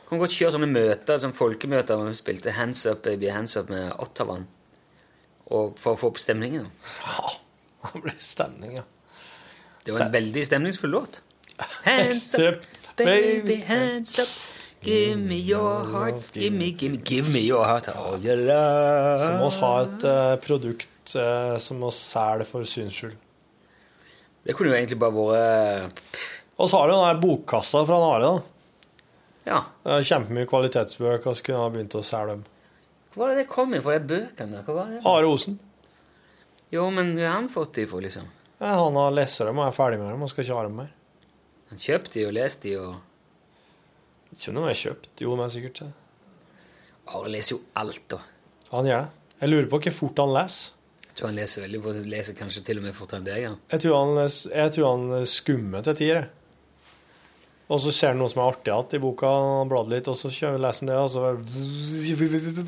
C: kan vi godt kjøre sånne møter, sånne folkemøter hvor vi spilte Hands Up Baby Hands Up med Ottavan. Og for å få opp stemningen.
D: ja. Det ble stemning, ja.
C: Det var en veldig stemningsfull låt. Hands up, baby, hands up. Give me your heart, give me, give me, give me your heart. All your love.
D: Så må vi ha et uh, produkt uh, som vi selger for syns skyld.
C: Det kunne jo egentlig bare vært
D: Og så har du den der bokkassa fra Are. da.
C: Ja.
D: Kjempemye kvalitetsbøker, skulle ha begynt å selge dem.
C: Hva var det det kom fra, de bøkene der? Hva var det?
D: Are Osen.
C: Jo, men hva har han fått de for, liksom?
D: Ja, han har lest dem og er ferdig med dem og skal ikke ha dem mer.
C: Han kjøpte de og leste de, og
D: Ikke noe jeg kjøpt. Jo, men sikkert det.
C: Are leser jo alt, da.
D: Han gjør det. Jeg lurer på hvor fort han leser.
C: Jeg tror han leser veldig fort. Leser kanskje til og med fortere enn deg. Ja.
D: Jeg tror han, jeg tror han skummer til tider. Og så ser han noe som er artig igjen i boka, blader litt, og så kjører leser han det, og så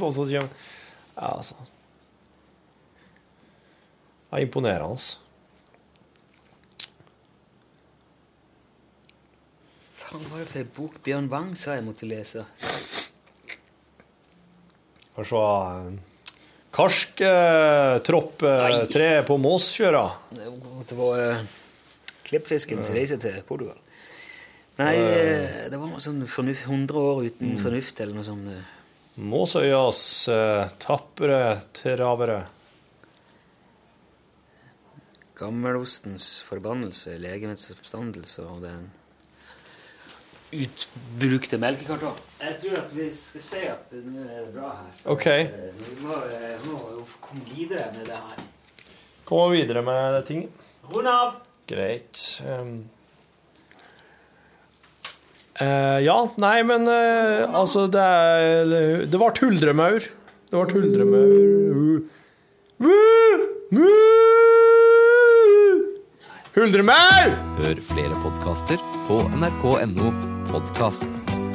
D: Og så kommer Ja, altså. Det er imponerende.
C: Faen, hva var det for en bok Bjørn Wang sa jeg måtte lese?
D: Skal se Karsk eh, tropp eh, tre på Måsfjøra.
C: Det var klippfiskens reise til Portugal. Nei, eh, det var noe sånn fornuft, 100 år uten fornuft, eller noe sånt. eh.
D: Måsøyas eh, tapre travere.
C: Gammelostens forbannelse, legemets oppstandelse og den utbrukte melkekartong. Jeg tror at vi skal si at det nå er det bra her.
D: Ok.
C: Eh, Vi må, eh, må jo komme videre med det her.
D: Komme videre med det ting.
C: Rund av!
D: Greit. Um, eh, ja, nei, men uh, altså Det er Det ble huldremaur. Det ble huldremaur Huldremaur!
G: Hør flere podkaster på nrk.no podkast.